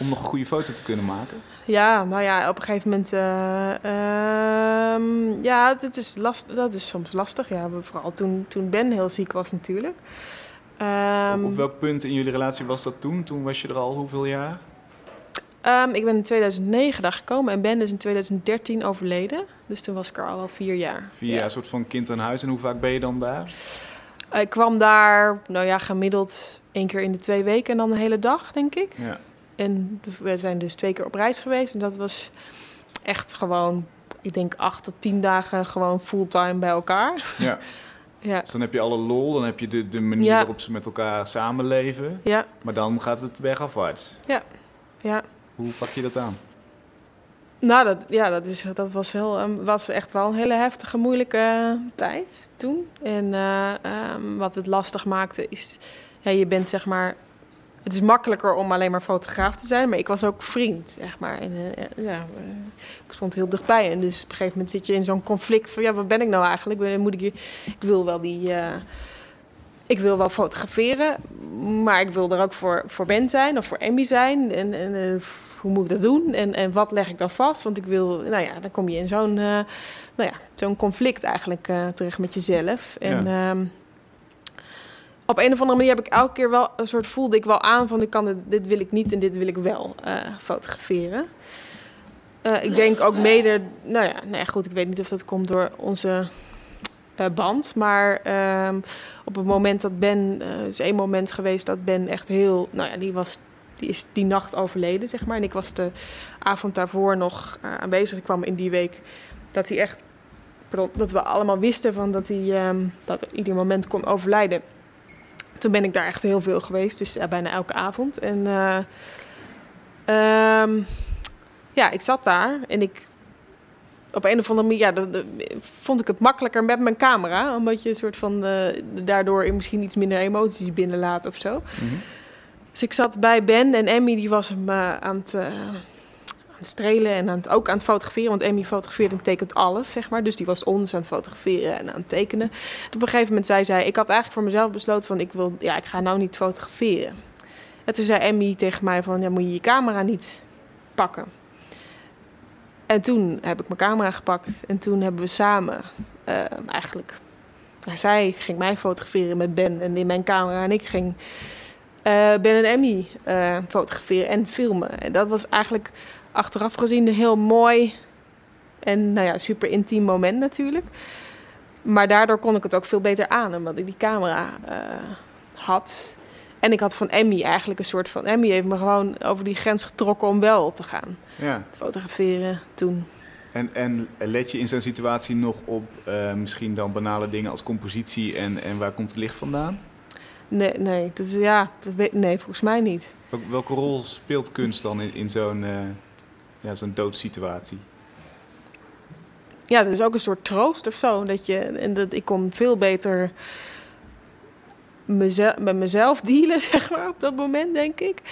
[SPEAKER 1] Om nog een goede foto te kunnen maken?
[SPEAKER 2] Ja, nou ja, op een gegeven moment. eh, ehm, ja, dat is, last, dat is soms lastig. Ja, vooral toen, toen Ben heel ziek was, natuurlijk. Ehm,
[SPEAKER 1] op, op welk punt in jullie relatie was dat toen? Toen was je er al hoeveel jaar?
[SPEAKER 2] ehm, ik ben in 2009 daar gekomen en Ben is in 2013 overleden. Dus toen was ik er al wel vier jaar.
[SPEAKER 1] Vier
[SPEAKER 2] Ja.
[SPEAKER 1] jaar, een soort van kind aan huis. En hoe vaak ben je dan daar?
[SPEAKER 2] Ik kwam daar, nou ja, gemiddeld één keer in de twee weken en dan een hele dag, denk ik.
[SPEAKER 1] Ja.
[SPEAKER 2] En we zijn dus twee keer op reis geweest. En dat was echt gewoon, ik denk acht tot tien dagen gewoon fulltime bij elkaar.
[SPEAKER 1] ja.
[SPEAKER 2] Ja,
[SPEAKER 1] Dus dan heb je alle lol, dan heb je de, de manier
[SPEAKER 2] Ja.
[SPEAKER 1] waarop ze met elkaar samenleven.
[SPEAKER 2] ja,
[SPEAKER 1] Maar dan gaat het bergafwaarts.
[SPEAKER 2] ja.
[SPEAKER 1] Hoe pak je dat aan?
[SPEAKER 2] Nou, dat, ja, dat, is, dat was, wel, een- was echt wel een hele heftige, moeilijke tijd toen. En eh, ehm, wat het lastig maakte is, ja, je bent zeg maar... Het is makkelijker om alleen maar fotograaf te zijn, maar ik was ook vriend, zeg maar. En, eh, ja, eh, ik stond heel dichtbij en dus op een gegeven moment zit je in zo'n conflict van... Ja, wat ben ik nou eigenlijk? Moet ik, ik wil wel die... eh, ik wil wel fotograferen, maar ik wil er ook voor, voor Ben zijn of voor Emmy zijn. En, en hoe moet ik dat doen? En, en wat leg ik dan vast? Want ik wil, nou ja, dan kom je in zo'n nou ja, zo'n conflict eigenlijk terecht met jezelf. En ehm, op een of andere manier heb ik elke keer wel een soort voelde ik wel aan van ik kan dit, dit wil ik niet en dit wil ik wel eh, fotograferen. Eh, ik denk ook mede, nou ja, nou ja, goed, ik weet niet of dat komt door onze eh, band, maar ehm, op het moment dat Ben, is één moment geweest dat Ben echt heel, nou ja, die was, die is die nacht overleden, zeg maar. En ik was de avond daarvoor nog aanwezig. Ik kwam in die week dat hij echt, pardon, dat we allemaal wisten van dat hij, ehm, dat er ieder moment kon overlijden. Toen ben ik daar echt heel veel geweest, dus bijna elke avond. En eh, ehm, ja, ik zat daar en ik op een of andere manier ja, dat- dat- vond ik het makkelijker met mijn camera. Omdat je een soort van eh, daardoor misschien iets minder emoties binnenlaat of zo.
[SPEAKER 1] Mhm.
[SPEAKER 2] Dus ik zat bij Ben en Emmy die was hem aan, het, eh, het strelen en aan het, ook aan het fotograferen. Want Emmy fotografeert en tekent alles, zeg maar. Dus die was ons aan het fotograferen en aan het tekenen. En op een gegeven moment zei zij, ik had eigenlijk voor mezelf besloten van... ik, wil, ja, ik ga nou niet fotograferen. En toen zei Emmy tegen mij van, ja, moet je je camera niet pakken. En toen heb ik mijn camera gepakt en toen hebben we samen eh, eigenlijk... zij ging mij fotograferen met Ben en in mijn camera en ik ging eh, Ben en Emmy eh, fotograferen en filmen. En dat was eigenlijk achteraf gezien een heel mooi en nou ja, super intiem moment natuurlijk. Maar daardoor kon ik het ook veel beter aan, omdat ik die camera eh, had. En ik had van Emmy eigenlijk een soort van... Emmy heeft me gewoon over die grens getrokken om wel te gaan
[SPEAKER 1] Ja.
[SPEAKER 2] fotograferen toen.
[SPEAKER 1] En, en let je in zo'n situatie nog op eh, misschien dan banale dingen als compositie en, en waar komt het licht vandaan?
[SPEAKER 2] Nee, nee, dat is, ja, nee, volgens mij niet.
[SPEAKER 1] Wel- Welke rol speelt kunst dan in, in zo'n eh, ja, zo'n doodsituatie?
[SPEAKER 2] ja, dat is ook een soort troost of zo. Dat je, en dat, ik kon veel beter mezelf, met mezelf dealen, zeg maar, op dat moment, denk ik.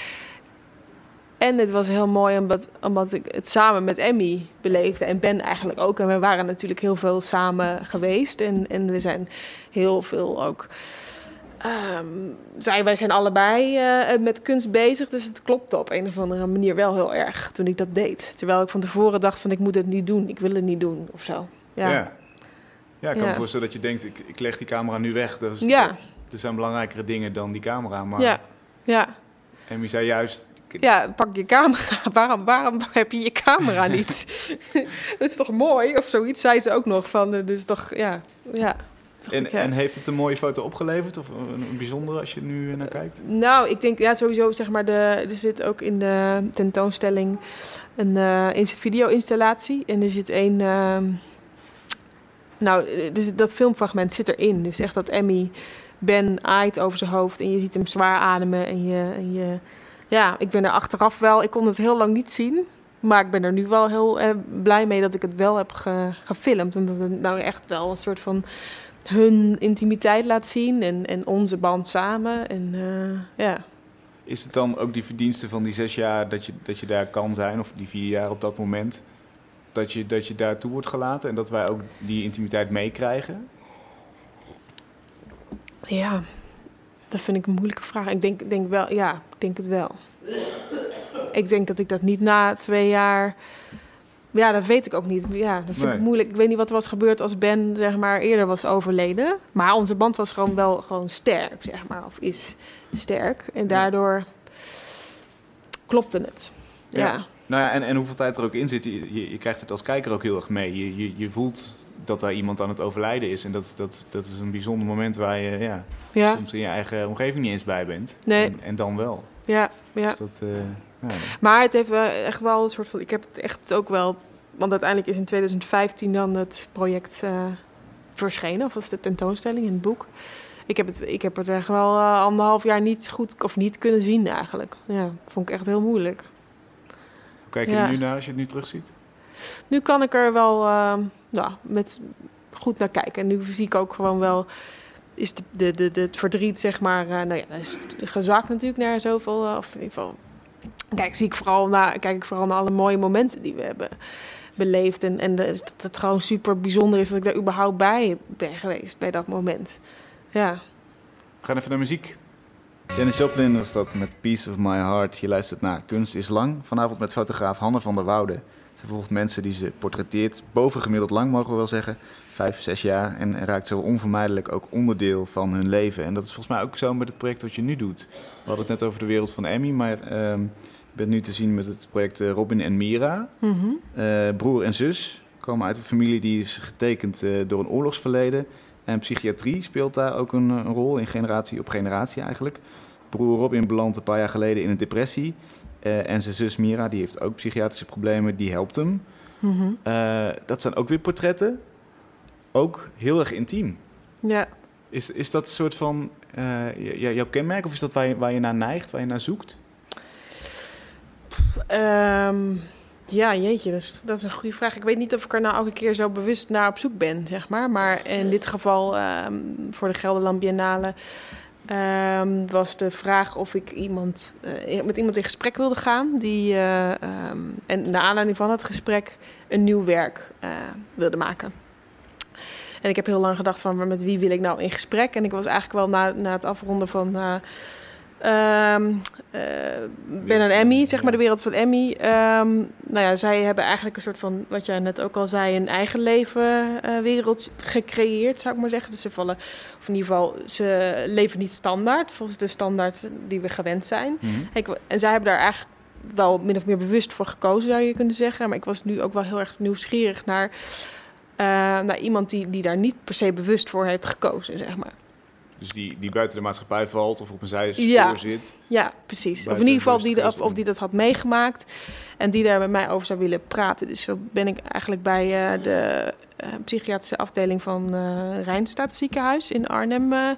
[SPEAKER 2] En het was heel mooi omdat, omdat ik het samen met Emmy beleefde. En Ben eigenlijk ook. En we waren natuurlijk heel veel samen geweest. En, en we zijn heel veel ook... zij, wij zijn allebei eh, met kunst bezig. Dus het klopte op een of andere manier wel heel erg toen ik dat deed. Terwijl ik van tevoren dacht van ik moet het niet doen. Ik wil het niet doen of zo. Ja,
[SPEAKER 1] Ja, ja ik kan
[SPEAKER 2] Ja.
[SPEAKER 1] me voorstellen dat je denkt, ik, ik leg die camera nu weg.
[SPEAKER 2] Ja.
[SPEAKER 1] Er zijn belangrijkere dingen dan die camera. Maar
[SPEAKER 2] ja, ja.
[SPEAKER 1] Emmy zei juist,
[SPEAKER 2] Ja, pak je camera. Waarom, waarom heb je je camera niet? dat is toch mooi? Of zoiets zei ze ook nog. Van, eh, dus toch, ja. ja.
[SPEAKER 1] En,
[SPEAKER 2] ik, ja.
[SPEAKER 1] en heeft het een mooie foto opgeleverd? Of een, een bijzondere als je nu naar kijkt?
[SPEAKER 2] Nou, ik denk ja, sowieso, zeg maar, de, er zit ook in de tentoonstelling een eh, in zijn video-installatie. En er zit een. ehm, nou, dus dat filmfragment zit erin. Dus echt dat Emmy Ben aait over zijn hoofd en je ziet hem zwaar ademen. En je, en je, ja, ik ben er achteraf wel. Ik kon het heel lang niet zien. Maar ik ben er nu wel heel eh, blij mee dat ik het wel heb ge- gefilmd. En dat het nou echt wel een soort van hun intimiteit laat zien. En, en onze band samen. En eh, ja.
[SPEAKER 1] Is het dan ook die verdienste van die zes jaar dat je, dat je daar kan zijn, of die vier jaar op dat moment, dat je, dat je daartoe wordt gelaten en dat wij ook die intimiteit meekrijgen?
[SPEAKER 2] Ja, dat vind ik een moeilijke vraag. Ik denk, denk wel, ja, ik denk het wel. Ik denk dat ik dat niet na twee jaar. Ja, dat weet ik ook niet. Ja, dat vind
[SPEAKER 1] Nee.
[SPEAKER 2] ik moeilijk. Ik weet niet wat er was gebeurd als Ben zeg maar eerder was overleden. Maar onze band was gewoon wel gewoon sterk, zeg maar, of is sterk. En daardoor klopte het.
[SPEAKER 1] Ja.
[SPEAKER 2] Ja.
[SPEAKER 1] Nou ja, en, en hoeveel tijd er ook in zit, je, je, je krijgt het als kijker ook heel erg mee. Je, je, je voelt dat daar iemand aan het overlijden is. En dat, dat, dat is een bijzonder moment waar je ja,
[SPEAKER 2] Ja,
[SPEAKER 1] soms in je eigen omgeving niet eens bij bent.
[SPEAKER 2] Nee.
[SPEAKER 1] En, en dan wel.
[SPEAKER 2] ja, ja.
[SPEAKER 1] Dus dat, eh, ja.
[SPEAKER 2] Maar het heeft wel echt wel een soort van. Ik heb het echt ook wel. Want uiteindelijk is in 2015 dan het project eh, verschenen, of was de tentoonstelling in het boek. Ik heb het, ik heb het echt wel eh, anderhalf jaar niet goed of niet kunnen zien eigenlijk. Ja, vond ik echt heel moeilijk.
[SPEAKER 1] Hoe kijk je
[SPEAKER 2] Ja.
[SPEAKER 1] er nu naar als je het nu terugziet?
[SPEAKER 2] Nu kan ik er wel eh, nou, met goed naar kijken. En nu zie ik ook gewoon wel. Is de, de, de, de- het verdriet, zeg maar. nou ja, is gezakt natuurlijk naar zoveel. of in ieder geval. Kijk, zie ik vooral naar, kijk ik vooral naar alle mooie momenten die we hebben beleefd. En, en dat het gewoon super bijzonder is dat ik daar überhaupt bij ben geweest bij dat moment. Ja.
[SPEAKER 1] We gaan even naar muziek. Janis Joplin was dat met Piece of My Heart. Je luistert naar Kunst is Lang. Vanavond met fotograaf Hanne van der Woude. Ze volgt mensen die ze portretteert. Bovengemiddeld lang mogen we wel zeggen. Vijf, zes jaar. En raakt zo onvermijdelijk ook onderdeel van hun leven. En dat is volgens mij ook zo met het project wat je nu doet. We hadden het net over de wereld van Emmy. Maar ehm je bent nu te zien met het project eh, Robin en Mira.
[SPEAKER 2] Mhm.
[SPEAKER 1] Eh, broer en zus komen uit een familie die is getekend eh, door een oorlogsverleden. En psychiatrie speelt daar ook een, een rol in generatie op generatie eigenlijk. Broer Robin belandt een paar jaar geleden in een depressie. En zijn zus Mira, die heeft ook psychiatrische problemen, die helpt hem.
[SPEAKER 2] Mhm.
[SPEAKER 1] Dat zijn ook weer portretten. Ook heel erg intiem.
[SPEAKER 2] Ja.
[SPEAKER 1] Is, is dat een soort van eh, jouw kenmerk? Of is dat waar je, waar je naar neigt, waar je naar zoekt?
[SPEAKER 2] Ehm, ja, jeetje, dat is, dat is een goede vraag. Ik weet niet of ik er nou elke keer zo bewust naar op zoek ben, zeg maar. Maar in dit geval, ehm, voor de Gelderland Biennale, ehm, was de vraag of ik iemand, eh, met iemand in gesprek wilde gaan. Die, eh, en naar aanleiding van het gesprek een nieuw werk wilde maken. En ik heb heel lang gedacht van, met wie wil ik nou in gesprek? En ik was eigenlijk wel na, na het afronden van... eh, ehm, eh, ben en Emmy, zeg maar de wereld van Emmy. Ehm, nou ja, zij hebben eigenlijk een soort van, wat jij net ook al zei, een eigen leven eh, wereld gecreëerd, zou ik maar zeggen. Dus ze vallen, of in ieder geval, ze leven niet standaard, volgens de standaard die we gewend zijn. Ik, en zij hebben daar eigenlijk wel min of meer bewust voor gekozen, zou je kunnen zeggen. Maar ik was nu ook wel heel erg nieuwsgierig naar, naar iemand die, die daar niet per se bewust voor heeft gekozen, zeg maar.
[SPEAKER 1] Dus die, die buiten de maatschappij valt of op een zijspoor
[SPEAKER 2] Ja.
[SPEAKER 1] zit.
[SPEAKER 2] Ja, precies. Of in ieder geval die, de- of, of die dat had meegemaakt en die daar met mij over zou willen praten. Dus zo ben ik eigenlijk bij eh, de eh, psychiatrische afdeling van eh Rijnstaat ziekenhuis in Arnhem eh,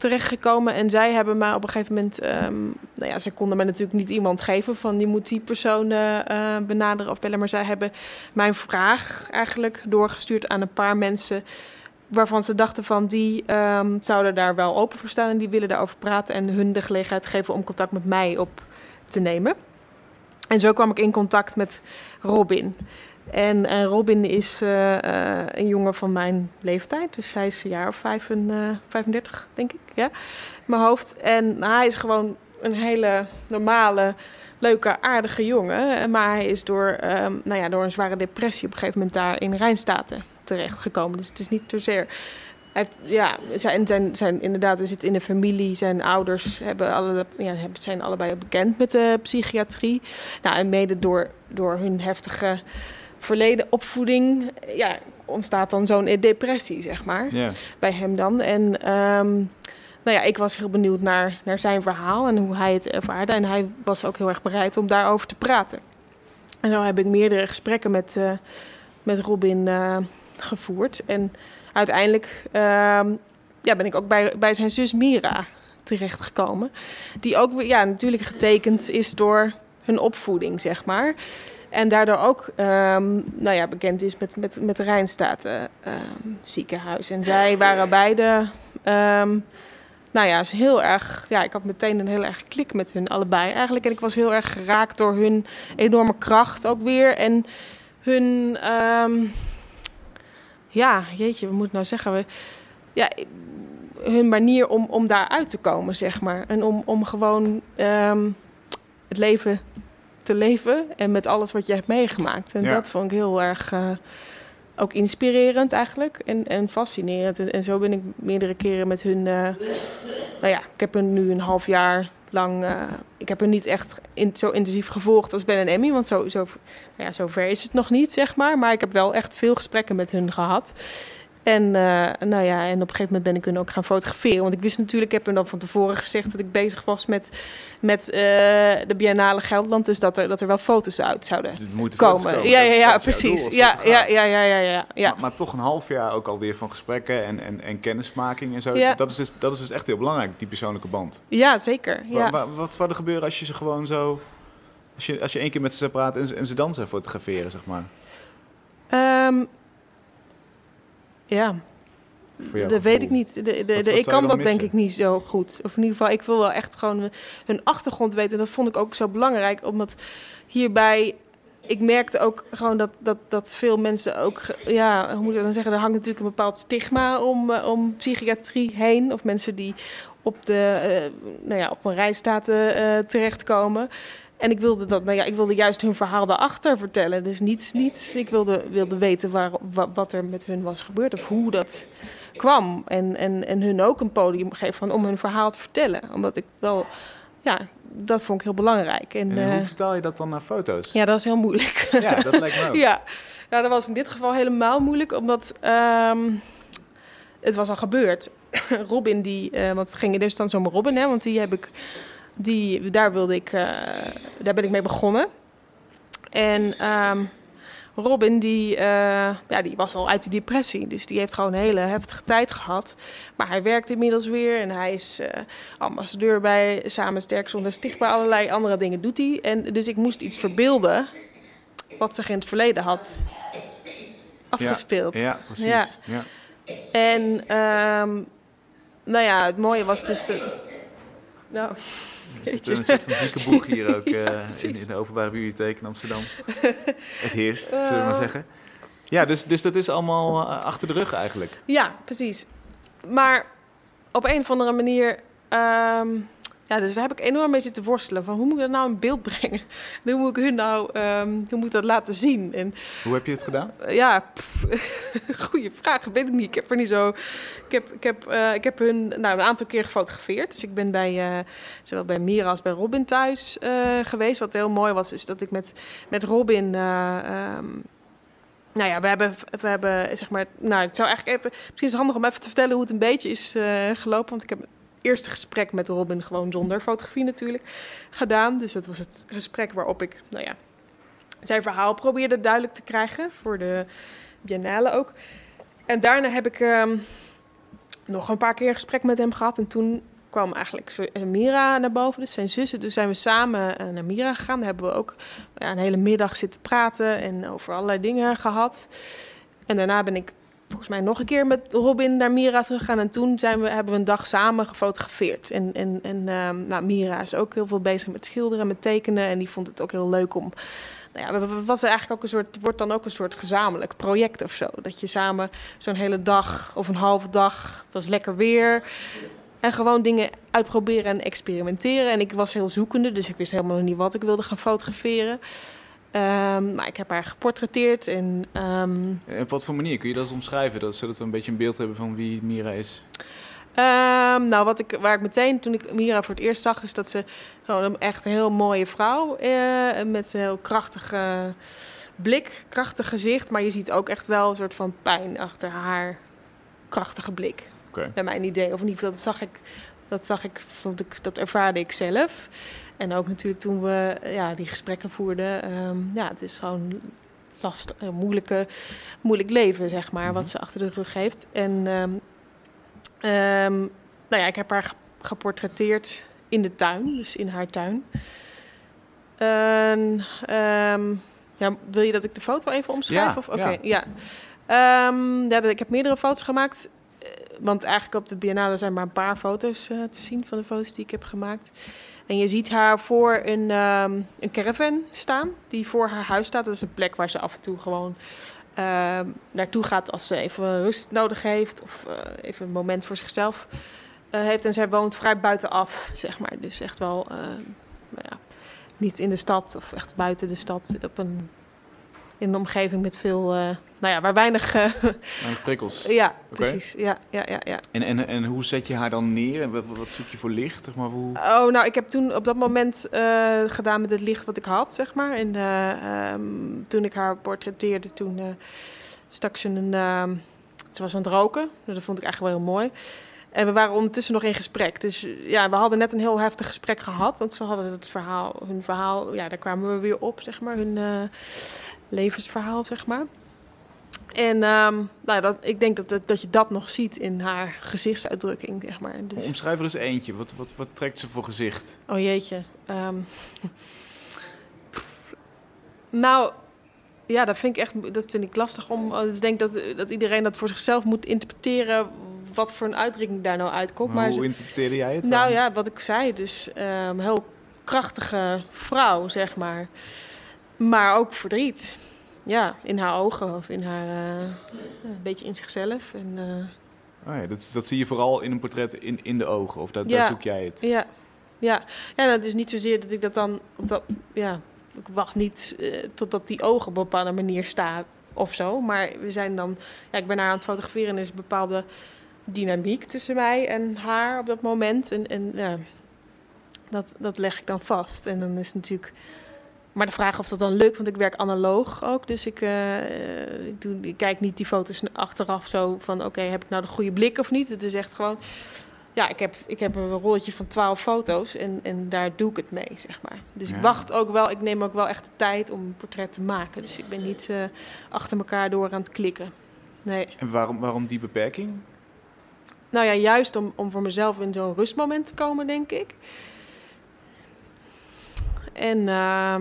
[SPEAKER 2] terechtgekomen. En zij hebben mij op een gegeven moment, ehm, nou ja, zij konden mij natuurlijk niet iemand geven van die moet die persoon eh, benaderen of bellen. Maar zij hebben mijn vraag eigenlijk doorgestuurd aan een paar mensen waarvan ze dachten van die ehm, zouden daar wel open voor staan en die willen daarover praten en hun de gelegenheid geven om contact met mij op te nemen. En zo kwam ik in contact met Robin. En eh, Robin is eh, eh, een jongen van mijn leeftijd, dus hij is een jaar of vijf en, eh, 35, denk ik, ja, mijn hoofd. En hij is gewoon een hele normale, leuke, aardige jongen. Maar hij is door, ehm, nou ja, door een zware depressie op een gegeven moment daar in Rijnstaten terechtgekomen. Dus het is niet zozeer. Hij heeft, ja, zijn, zijn, zijn, inderdaad, we zitten in een familie. Zijn ouders hebben alle, ja, zijn allebei bekend met de psychiatrie. Nou, en mede door, door hun heftige verleden opvoeding ja, ontstaat dan zo'n depressie, zeg maar bij hem dan. En ehm, nou ja, ik was heel benieuwd naar, naar zijn verhaal en hoe hij het ervaarde. En hij was ook heel erg bereid om daarover te praten. En zo heb ik meerdere gesprekken met, eh, met Robin eh, gevoerd. En uiteindelijk ehm, ja, ben ik ook bij, bij zijn zus Mira terechtgekomen. Die ook weer, ja, natuurlijk getekend is door hun opvoeding, zeg maar. En daardoor ook ehm, nou ja, bekend is met, met, met Rijnstaten ehm, ziekenhuis. En zij waren beide, ehm, nou ja, is heel erg, ja, ik had meteen een heel erg klik met hun allebei eigenlijk. En ik was heel erg geraakt door hun enorme kracht ook weer. En hun, ja, jeetje, wat moet ik nou zeggen? We, ja, hun manier om, om daaruit te komen, zeg maar. En om, om gewoon het leven te leven en met alles wat je hebt meegemaakt. En
[SPEAKER 1] Ja.
[SPEAKER 2] dat vond ik heel erg eh, ook inspirerend eigenlijk en, en fascinerend. En, en zo ben ik meerdere keren met hun. eh, nou ja, ik heb hun nu een half jaar lang. eh, ik heb hun niet echt in, zo intensief gevolgd als Ben en Emmy, want zo, zo, nou ja, zover is het nog niet, zeg maar. Maar ik heb wel echt veel gesprekken met hun gehad. En, eh, nou ja, en op een gegeven moment ben ik hun ook gaan fotograferen. Want ik wist natuurlijk, ik heb hun dan van tevoren gezegd dat ik bezig was met, met eh, de Biennale Gelderland. Dus dat er, dat er wel foto's uit zouden komen.
[SPEAKER 1] komen.
[SPEAKER 2] Ja, ja, ja, precies. Ja, ja, ja, ja, ja, ja, ja.
[SPEAKER 1] Maar, maar toch een half jaar ook alweer van gesprekken en, en, en kennismaking en zo.
[SPEAKER 2] Ja.
[SPEAKER 1] Dat, is dus, dat is dus echt heel belangrijk, die persoonlijke band.
[SPEAKER 2] Ja, zeker. Ja.
[SPEAKER 1] wa- wat zou er gebeuren als je ze gewoon zo... Als je, als je één keer met ze praat en, ze- en ze dan zou fotograferen, zeg maar.
[SPEAKER 2] Ehm, ja, dat weet ik niet. De, de, de,
[SPEAKER 1] wat
[SPEAKER 2] ik kan dat denk ik niet zo goed. Of in ieder geval, ik wil wel echt gewoon hun achtergrond weten. En dat vond ik ook zo belangrijk, omdat hierbij... Ik merkte ook gewoon dat, dat, dat veel mensen ook... Ja, hoe moet ik dan zeggen? Er hangt natuurlijk een bepaald stigma om, eh, om psychiatrie heen. Of mensen die op, de, eh, nou ja, op een rijstaten eh terechtkomen. En ik wilde, dat, nou ja, ik wilde juist hun verhaal daarachter vertellen. Dus niet, niet ik wilde, wilde weten waar, wa- wat er met hun was gebeurd of hoe dat kwam. En, en, en hun ook een podium geven van, om hun verhaal te vertellen. Omdat ik wel, ja, dat vond ik heel belangrijk. En,
[SPEAKER 1] En
[SPEAKER 2] eh,
[SPEAKER 1] hoe vertaal je dat dan naar foto's?
[SPEAKER 2] ja, dat is heel moeilijk.
[SPEAKER 1] Ja, dat lijkt me ook.
[SPEAKER 2] Ja, nou, dat was in dit geval helemaal moeilijk, omdat ehm, het was al gebeurd. Robin, die, eh, want het ging in eerste instantie om Robin, hè, want die heb ik, die, daar wilde ik, eh, daar ben ik mee begonnen. En ehm, Robin, die, eh, ja, die was al uit de depressie, dus die heeft gewoon een hele heftige tijd gehad. Maar hij werkt inmiddels weer en hij is eh, ambassadeur bij Samen Sterk Zonder Stigma, allerlei andere dingen doet hij. En dus ik moest iets verbeelden wat zich in het verleden had afgespeeld.
[SPEAKER 1] Ja, precies.
[SPEAKER 2] Ja.
[SPEAKER 1] Ja.
[SPEAKER 2] En ehm, nou ja, het mooie was dus de... Nou,
[SPEAKER 1] Er zit een soort van hier ook eh, in, de openbare bibliotheek in Amsterdam. Het heerst, zullen we maar
[SPEAKER 2] Eh.
[SPEAKER 1] zeggen. Ja, dus, dus dat is allemaal eh, achter de rug eigenlijk.
[SPEAKER 2] ja, precies. Maar op een of andere manier... ehm, ja, dus daar heb ik enorm mee zitten worstelen. Van hoe moet ik dat nou in beeld brengen? En hoe moet ik hun nou... ehm, hoe moet ik dat laten zien? En
[SPEAKER 1] Hoe heb je het gedaan?
[SPEAKER 2] Eh, Ja, pff, goede vraag. Weet ik niet. Ik heb er niet zo. Ik heb, ik heb, eh, ik heb hun nou, een aantal keer gefotografeerd. Dus ik ben bij eh, zowel bij Mira als bij Robin thuis geweest. Wat heel mooi was, is dat ik met, met Robin. ehm, nou ja, we hebben, we hebben zeg maar. Nou, ik zou eigenlijk even. Misschien is het handig om even te vertellen hoe het een beetje is gelopen. Want ik heb eerste gesprek met Robin gewoon zonder fotografie natuurlijk gedaan. Dus dat was het gesprek waarop ik, nou ja, zijn verhaal probeerde duidelijk te krijgen voor de Biennale ook. En daarna heb ik ehm, nog een paar keer een gesprek met hem gehad. En toen kwam eigenlijk Mira naar boven, dus zijn zussen. Toen zijn we samen eh, naar Mira gegaan. Daar hebben we ook ja, een hele middag zitten praten en over allerlei dingen gehad. En daarna ben ik volgens mij nog een keer met Robin naar Mira teruggegaan. En toen zijn we, hebben we een dag samen gefotografeerd. En, en, en ehm, nou, Mira is ook heel veel bezig met schilderen, met tekenen. En die vond het ook heel leuk om nou ja, het was eigenlijk ook een soort, wordt dan ook een soort gezamenlijk project of zo. Dat je samen zo'n hele dag of een halve dag, het was lekker weer. En gewoon dingen uitproberen en experimenteren. En ik was heel zoekende, dus ik wist helemaal niet wat ik wilde gaan fotograferen. Ehm, maar ik heb haar geportretteerd en ehm,
[SPEAKER 1] En op wat voor manier kun je dat omschrijven? Dat, zodat we een beetje een beeld hebben van wie Mira is.
[SPEAKER 2] Ehm, nou, wat ik, waar ik meteen, toen ik Mira voor het eerst zag, is dat ze gewoon een echt heel mooie vrouw eh, met een heel krachtige blik, krachtig gezicht. Maar je ziet ook echt wel een soort van pijn achter haar krachtige blik.
[SPEAKER 1] Oké.
[SPEAKER 2] Naar mijn idee. Of in ieder geval, dat zag ik, dat zag ik, vond ik, dat ervaarde ik zelf. En ook natuurlijk toen we ja, die gesprekken voerden. ehm, ja, het is gewoon lastig, een moeilijke, moeilijk leven, zeg maar, wat
[SPEAKER 1] Mhm.
[SPEAKER 2] ze achter de rug heeft. En ehm, ehm, nou ja, ik heb haar ge- geportretteerd in de tuin, dus in haar tuin. En, ja, wil je dat ik de foto even omschrijf?
[SPEAKER 1] Ja,
[SPEAKER 2] of? Oké,
[SPEAKER 1] ja.
[SPEAKER 2] ja. Ja, ik heb meerdere foto's gemaakt. Want eigenlijk op de Biennale zijn maar een paar foto's eh, te zien van de foto's die ik heb gemaakt. En je ziet haar voor een, ehm, een caravan staan, die voor haar huis staat. Dat is een plek waar ze af en toe gewoon ehm, naartoe gaat als ze even rust nodig heeft. Of eh, even een moment voor zichzelf eh, heeft. En zij woont vrij buitenaf, zeg maar. Dus echt wel, eh, nou ja, niet in de stad of echt buiten de stad. Op een, in een omgeving met veel, uh, nou ja, waar weinig... Uh,
[SPEAKER 1] weinig prikkels.
[SPEAKER 2] ja, precies. Ja, ja, ja, ja.
[SPEAKER 1] En, en, en hoe zet je haar dan neer? En wat, wat zoek je voor licht? Zeg maar, hoe...
[SPEAKER 2] Oh, nou, ik heb toen op dat moment uh, gedaan met het licht wat ik had, zeg maar. En um, toen ik haar portretteerde, toen stak ze een... Ehm, ze was aan het roken, dus dat vond ik eigenlijk wel heel mooi. En we waren ondertussen nog in gesprek. Dus ja, we hadden net een heel heftig gesprek gehad. Want ze hadden het verhaal, hun verhaal, ja, daar kwamen we weer op, zeg maar. Hun uh, levensverhaal, zeg maar. En um, nou, dat, ik denk dat, dat je dat nog ziet in haar gezichtsuitdrukking, zeg maar.
[SPEAKER 1] Dus... Omschrijf er eens eentje. Wat, wat, wat trekt ze voor gezicht?
[SPEAKER 2] Oh jeetje. Um... nou, ja, dat vind ik echt dat vind ik lastig om. Dus ik denk dat, dat iedereen dat voor zichzelf moet interpreteren wat voor een uitdrukking daar nou uitkomt.
[SPEAKER 1] Maar, hoe interpreteerde jij het?
[SPEAKER 2] Nou ja, wat ik zei, dus um, heel krachtige vrouw, zeg maar. Maar ook verdriet. Ja, in haar ogen of in haar, uh, een beetje in zichzelf. En, uh,
[SPEAKER 1] oh ja, dat, dat zie je vooral in een portret in, in de ogen, of dat, ja, daar zoek jij het?
[SPEAKER 2] Ja, ja. ja, dat is niet zozeer dat ik dat dan op dat, ja, ik wacht niet uh, totdat die ogen op een bepaalde manier staan of zo. Maar we zijn dan, ja, ik ben haar aan het fotograferen en er is een bepaalde dynamiek tussen mij en haar op dat moment. En, en ja, dat, dat leg ik dan vast. En dan is natuurlijk. Maar de vraag of dat dan lukt, want ik werk analoog ook. Dus ik, uh, ik, doe, ik kijk niet die foto's achteraf zo van: oké, heb ik nou de goede blik of niet? Het is echt gewoon. Ja, ik heb, ik heb een rolletje van 12 foto's en, en daar doe ik het mee, zeg maar. Dus ja. ik wacht ook wel, ik neem ook wel echt de tijd om een portret te maken. Dus ik ben niet uh, achter elkaar door aan het klikken. Nee.
[SPEAKER 1] En waarom, waarom die beperking?
[SPEAKER 2] Nou ja, juist om, om voor mezelf in zo'n rustmoment te komen, denk ik. En uh,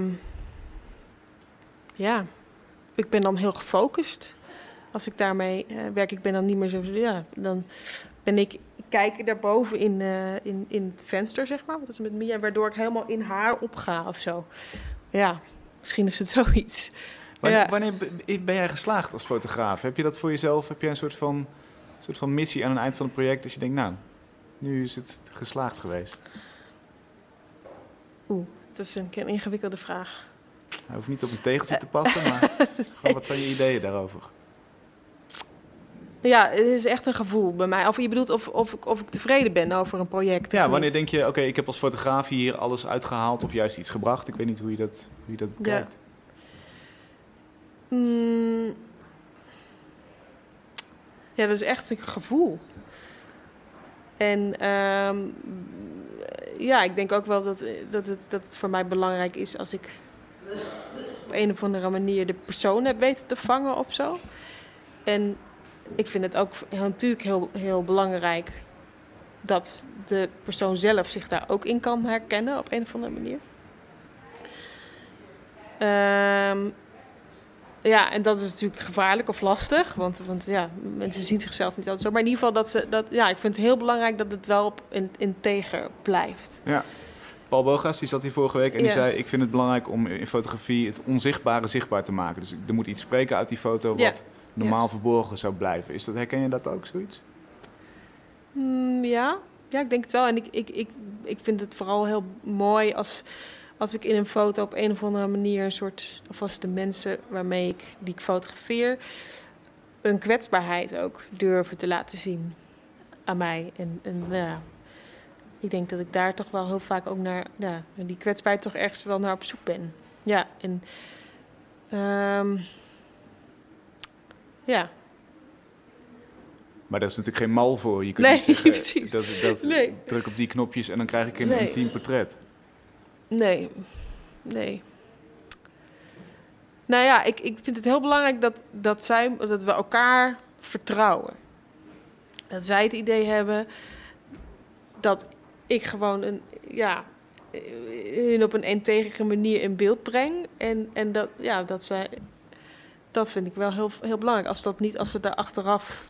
[SPEAKER 2] ja, ik ben dan heel gefocust. Als ik daarmee uh, werk, ik ben dan niet meer zo... Ja, dan ben ik... Ik kijk daarboven in, uh, in, in het venster, zeg maar. Wat is met Mia, waardoor ik helemaal in haar opga of zo. Ja, misschien is het zoiets.
[SPEAKER 1] Wanneer, ja. wanneer ben jij geslaagd als fotograaf? Heb je dat voor jezelf? Heb jij een soort van soort van missie aan het eind van het project. Dat je denkt, nou, nu is het geslaagd geweest.
[SPEAKER 2] Oeh, dat is een, een ingewikkelde vraag.
[SPEAKER 1] Hij hoeft niet op een tegeltje te passen, maar wat zijn je ideeën daarover?
[SPEAKER 2] Ja, het is echt een gevoel bij mij. Of je bedoelt of, of, ik, of ik tevreden ben over een project.
[SPEAKER 1] Ja, wanneer denk je, oké, ik heb als fotograaf hier alles uitgehaald of juist iets gebracht? Ik weet niet hoe je dat, hoe je dat bekijkt.
[SPEAKER 2] Ja. Mm, ja, dat is echt een gevoel. En um, ja, ik denk ook wel dat, dat, het, dat het voor mij belangrijk is als ik op een of andere manier de persoon heb weten te vangen of zo. En ik vind het ook natuurlijk heel, heel belangrijk dat de persoon zelf zich daar ook in kan herkennen op een of andere manier. Um, ja, en dat is natuurlijk gevaarlijk of lastig. Want, want ja, mensen zien zichzelf niet altijd zo. Maar in ieder geval, dat ze, dat, ja, ik vind het heel belangrijk dat het wel op in, integer blijft.
[SPEAKER 1] Ja. Paul Bogas die zat hier vorige week en die zei... ik vind het belangrijk om in fotografie het onzichtbare zichtbaar te maken. Dus er moet iets spreken uit die foto wat normaal verborgen zou blijven. Is dat, herken je dat ook, zoiets?
[SPEAKER 2] Mm, ja. ja, ik denk het wel. En ik, ik, ik, ik vind het vooral heel mooi als als ik in een foto op een of andere manier een soort, of als de mensen waarmee ik die ik fotografeer, een kwetsbaarheid ook durven te laten zien aan mij. En, en ja, ik denk dat ik daar toch wel heel vaak ook naar, ja, die kwetsbaarheid toch ergens wel naar op zoek ben. Ja, en um, ja.
[SPEAKER 1] Maar daar is natuurlijk geen mal voor. Je kunt
[SPEAKER 2] nee,
[SPEAKER 1] niet zeggen. Dat, dat,
[SPEAKER 2] nee.
[SPEAKER 1] druk op die knopjes en dan krijg ik een nee. intiem portret.
[SPEAKER 2] Nee, nee. Nou ja, ik, ik vind het heel belangrijk dat, dat, zij, dat we elkaar vertrouwen. Dat zij het idee hebben dat ik gewoon een, ja, hun op een integere manier in beeld breng. En, en dat, ja, dat zij, dat vind ik wel heel, heel belangrijk. Als, dat niet, als ze daar achteraf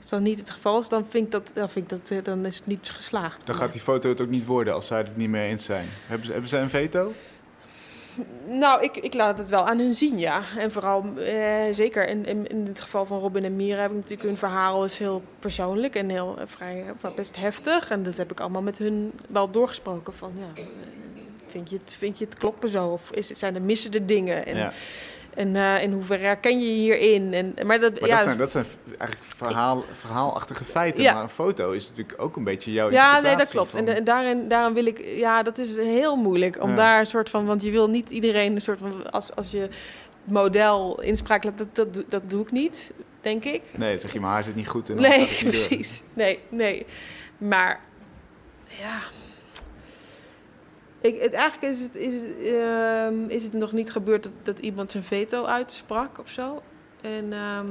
[SPEAKER 2] als dat niet het geval is, dan vind ik dat, dan, vind ik dat, dan is het niet geslaagd.
[SPEAKER 1] Dan gaat die foto het ook niet worden als zij het niet mee eens zijn. Hebben, ze, hebben zij een veto?
[SPEAKER 2] Nou, ik, ik laat het wel aan hun zien, ja. En vooral, eh, zeker in, in, in, het geval van Robin en Mira heb ik natuurlijk hun verhaal is heel persoonlijk en heel eh, vrij, best heftig. En dat heb ik allemaal met hun wel doorgesproken van, ja, Vind je het, vind je het kloppen zo? Of is, zijn er missende dingen? En,
[SPEAKER 1] ja.
[SPEAKER 2] En eh, in hoeverre herken je je hierin? En, maar dat,
[SPEAKER 1] Maar
[SPEAKER 2] ja,
[SPEAKER 1] dat, zijn, dat zijn eigenlijk verhaal, verhaalachtige feiten.
[SPEAKER 2] Ja.
[SPEAKER 1] Maar een foto is natuurlijk ook een beetje jouw
[SPEAKER 2] Ja, nee, dat klopt.
[SPEAKER 1] van-
[SPEAKER 2] En, en daarin, daarom wil ik, ja, dat is heel moeilijk om
[SPEAKER 1] Ja.
[SPEAKER 2] daar een soort van, want je wil niet iedereen een soort van, als, als je model inspraak laat, dat, dat, doe- dat doe ik niet, denk ik.
[SPEAKER 1] Nee, zeg je, mijn haar zit niet goed. En dan
[SPEAKER 2] Nee,
[SPEAKER 1] door.
[SPEAKER 2] precies. Nee, nee. Maar ja. Ik, het, eigenlijk is het, is, het, ehm, is het nog niet gebeurd dat, dat iemand zijn veto uitsprak of zo. En ehm,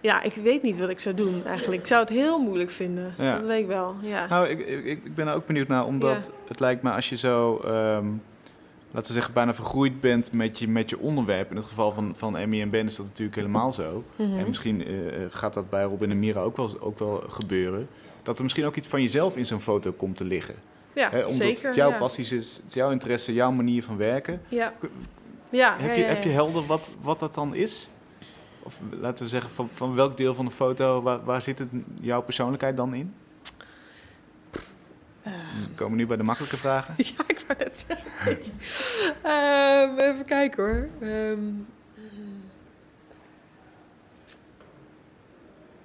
[SPEAKER 2] ja, ik weet niet wat ik zou doen eigenlijk. Ik zou het heel moeilijk vinden.
[SPEAKER 1] Ja.
[SPEAKER 2] Dat weet ik wel. Ja.
[SPEAKER 1] Nou, ik, ik, ik ben er ook benieuwd naar, omdat het lijkt me als je zo, ehm, laten we zeggen, bijna vergroeid bent met je, met je onderwerp. In het geval van, van Emmy en Ben is dat natuurlijk helemaal zo.
[SPEAKER 2] Mhm.
[SPEAKER 1] En misschien eh, gaat dat bij Robin en Mira ook wel, ook wel gebeuren. Dat er misschien ook iets van jezelf in zo'n foto komt te liggen.
[SPEAKER 2] ja,
[SPEAKER 1] omdat
[SPEAKER 2] zeker.
[SPEAKER 1] het jouw
[SPEAKER 2] ja.
[SPEAKER 1] passies is, het is jouw interesse, jouw manier van werken.
[SPEAKER 2] Ja. Ja,
[SPEAKER 1] Heb je, heb je helder wat, wat dat dan is? Of laten we zeggen, van, van welk deel van de foto, waar, waar zit het, jouw persoonlijkheid dan in?
[SPEAKER 2] Eh,
[SPEAKER 1] We komen nu bij de makkelijke vragen.
[SPEAKER 2] Ja, ik wou net zeggen. Ehm, even kijken hoor.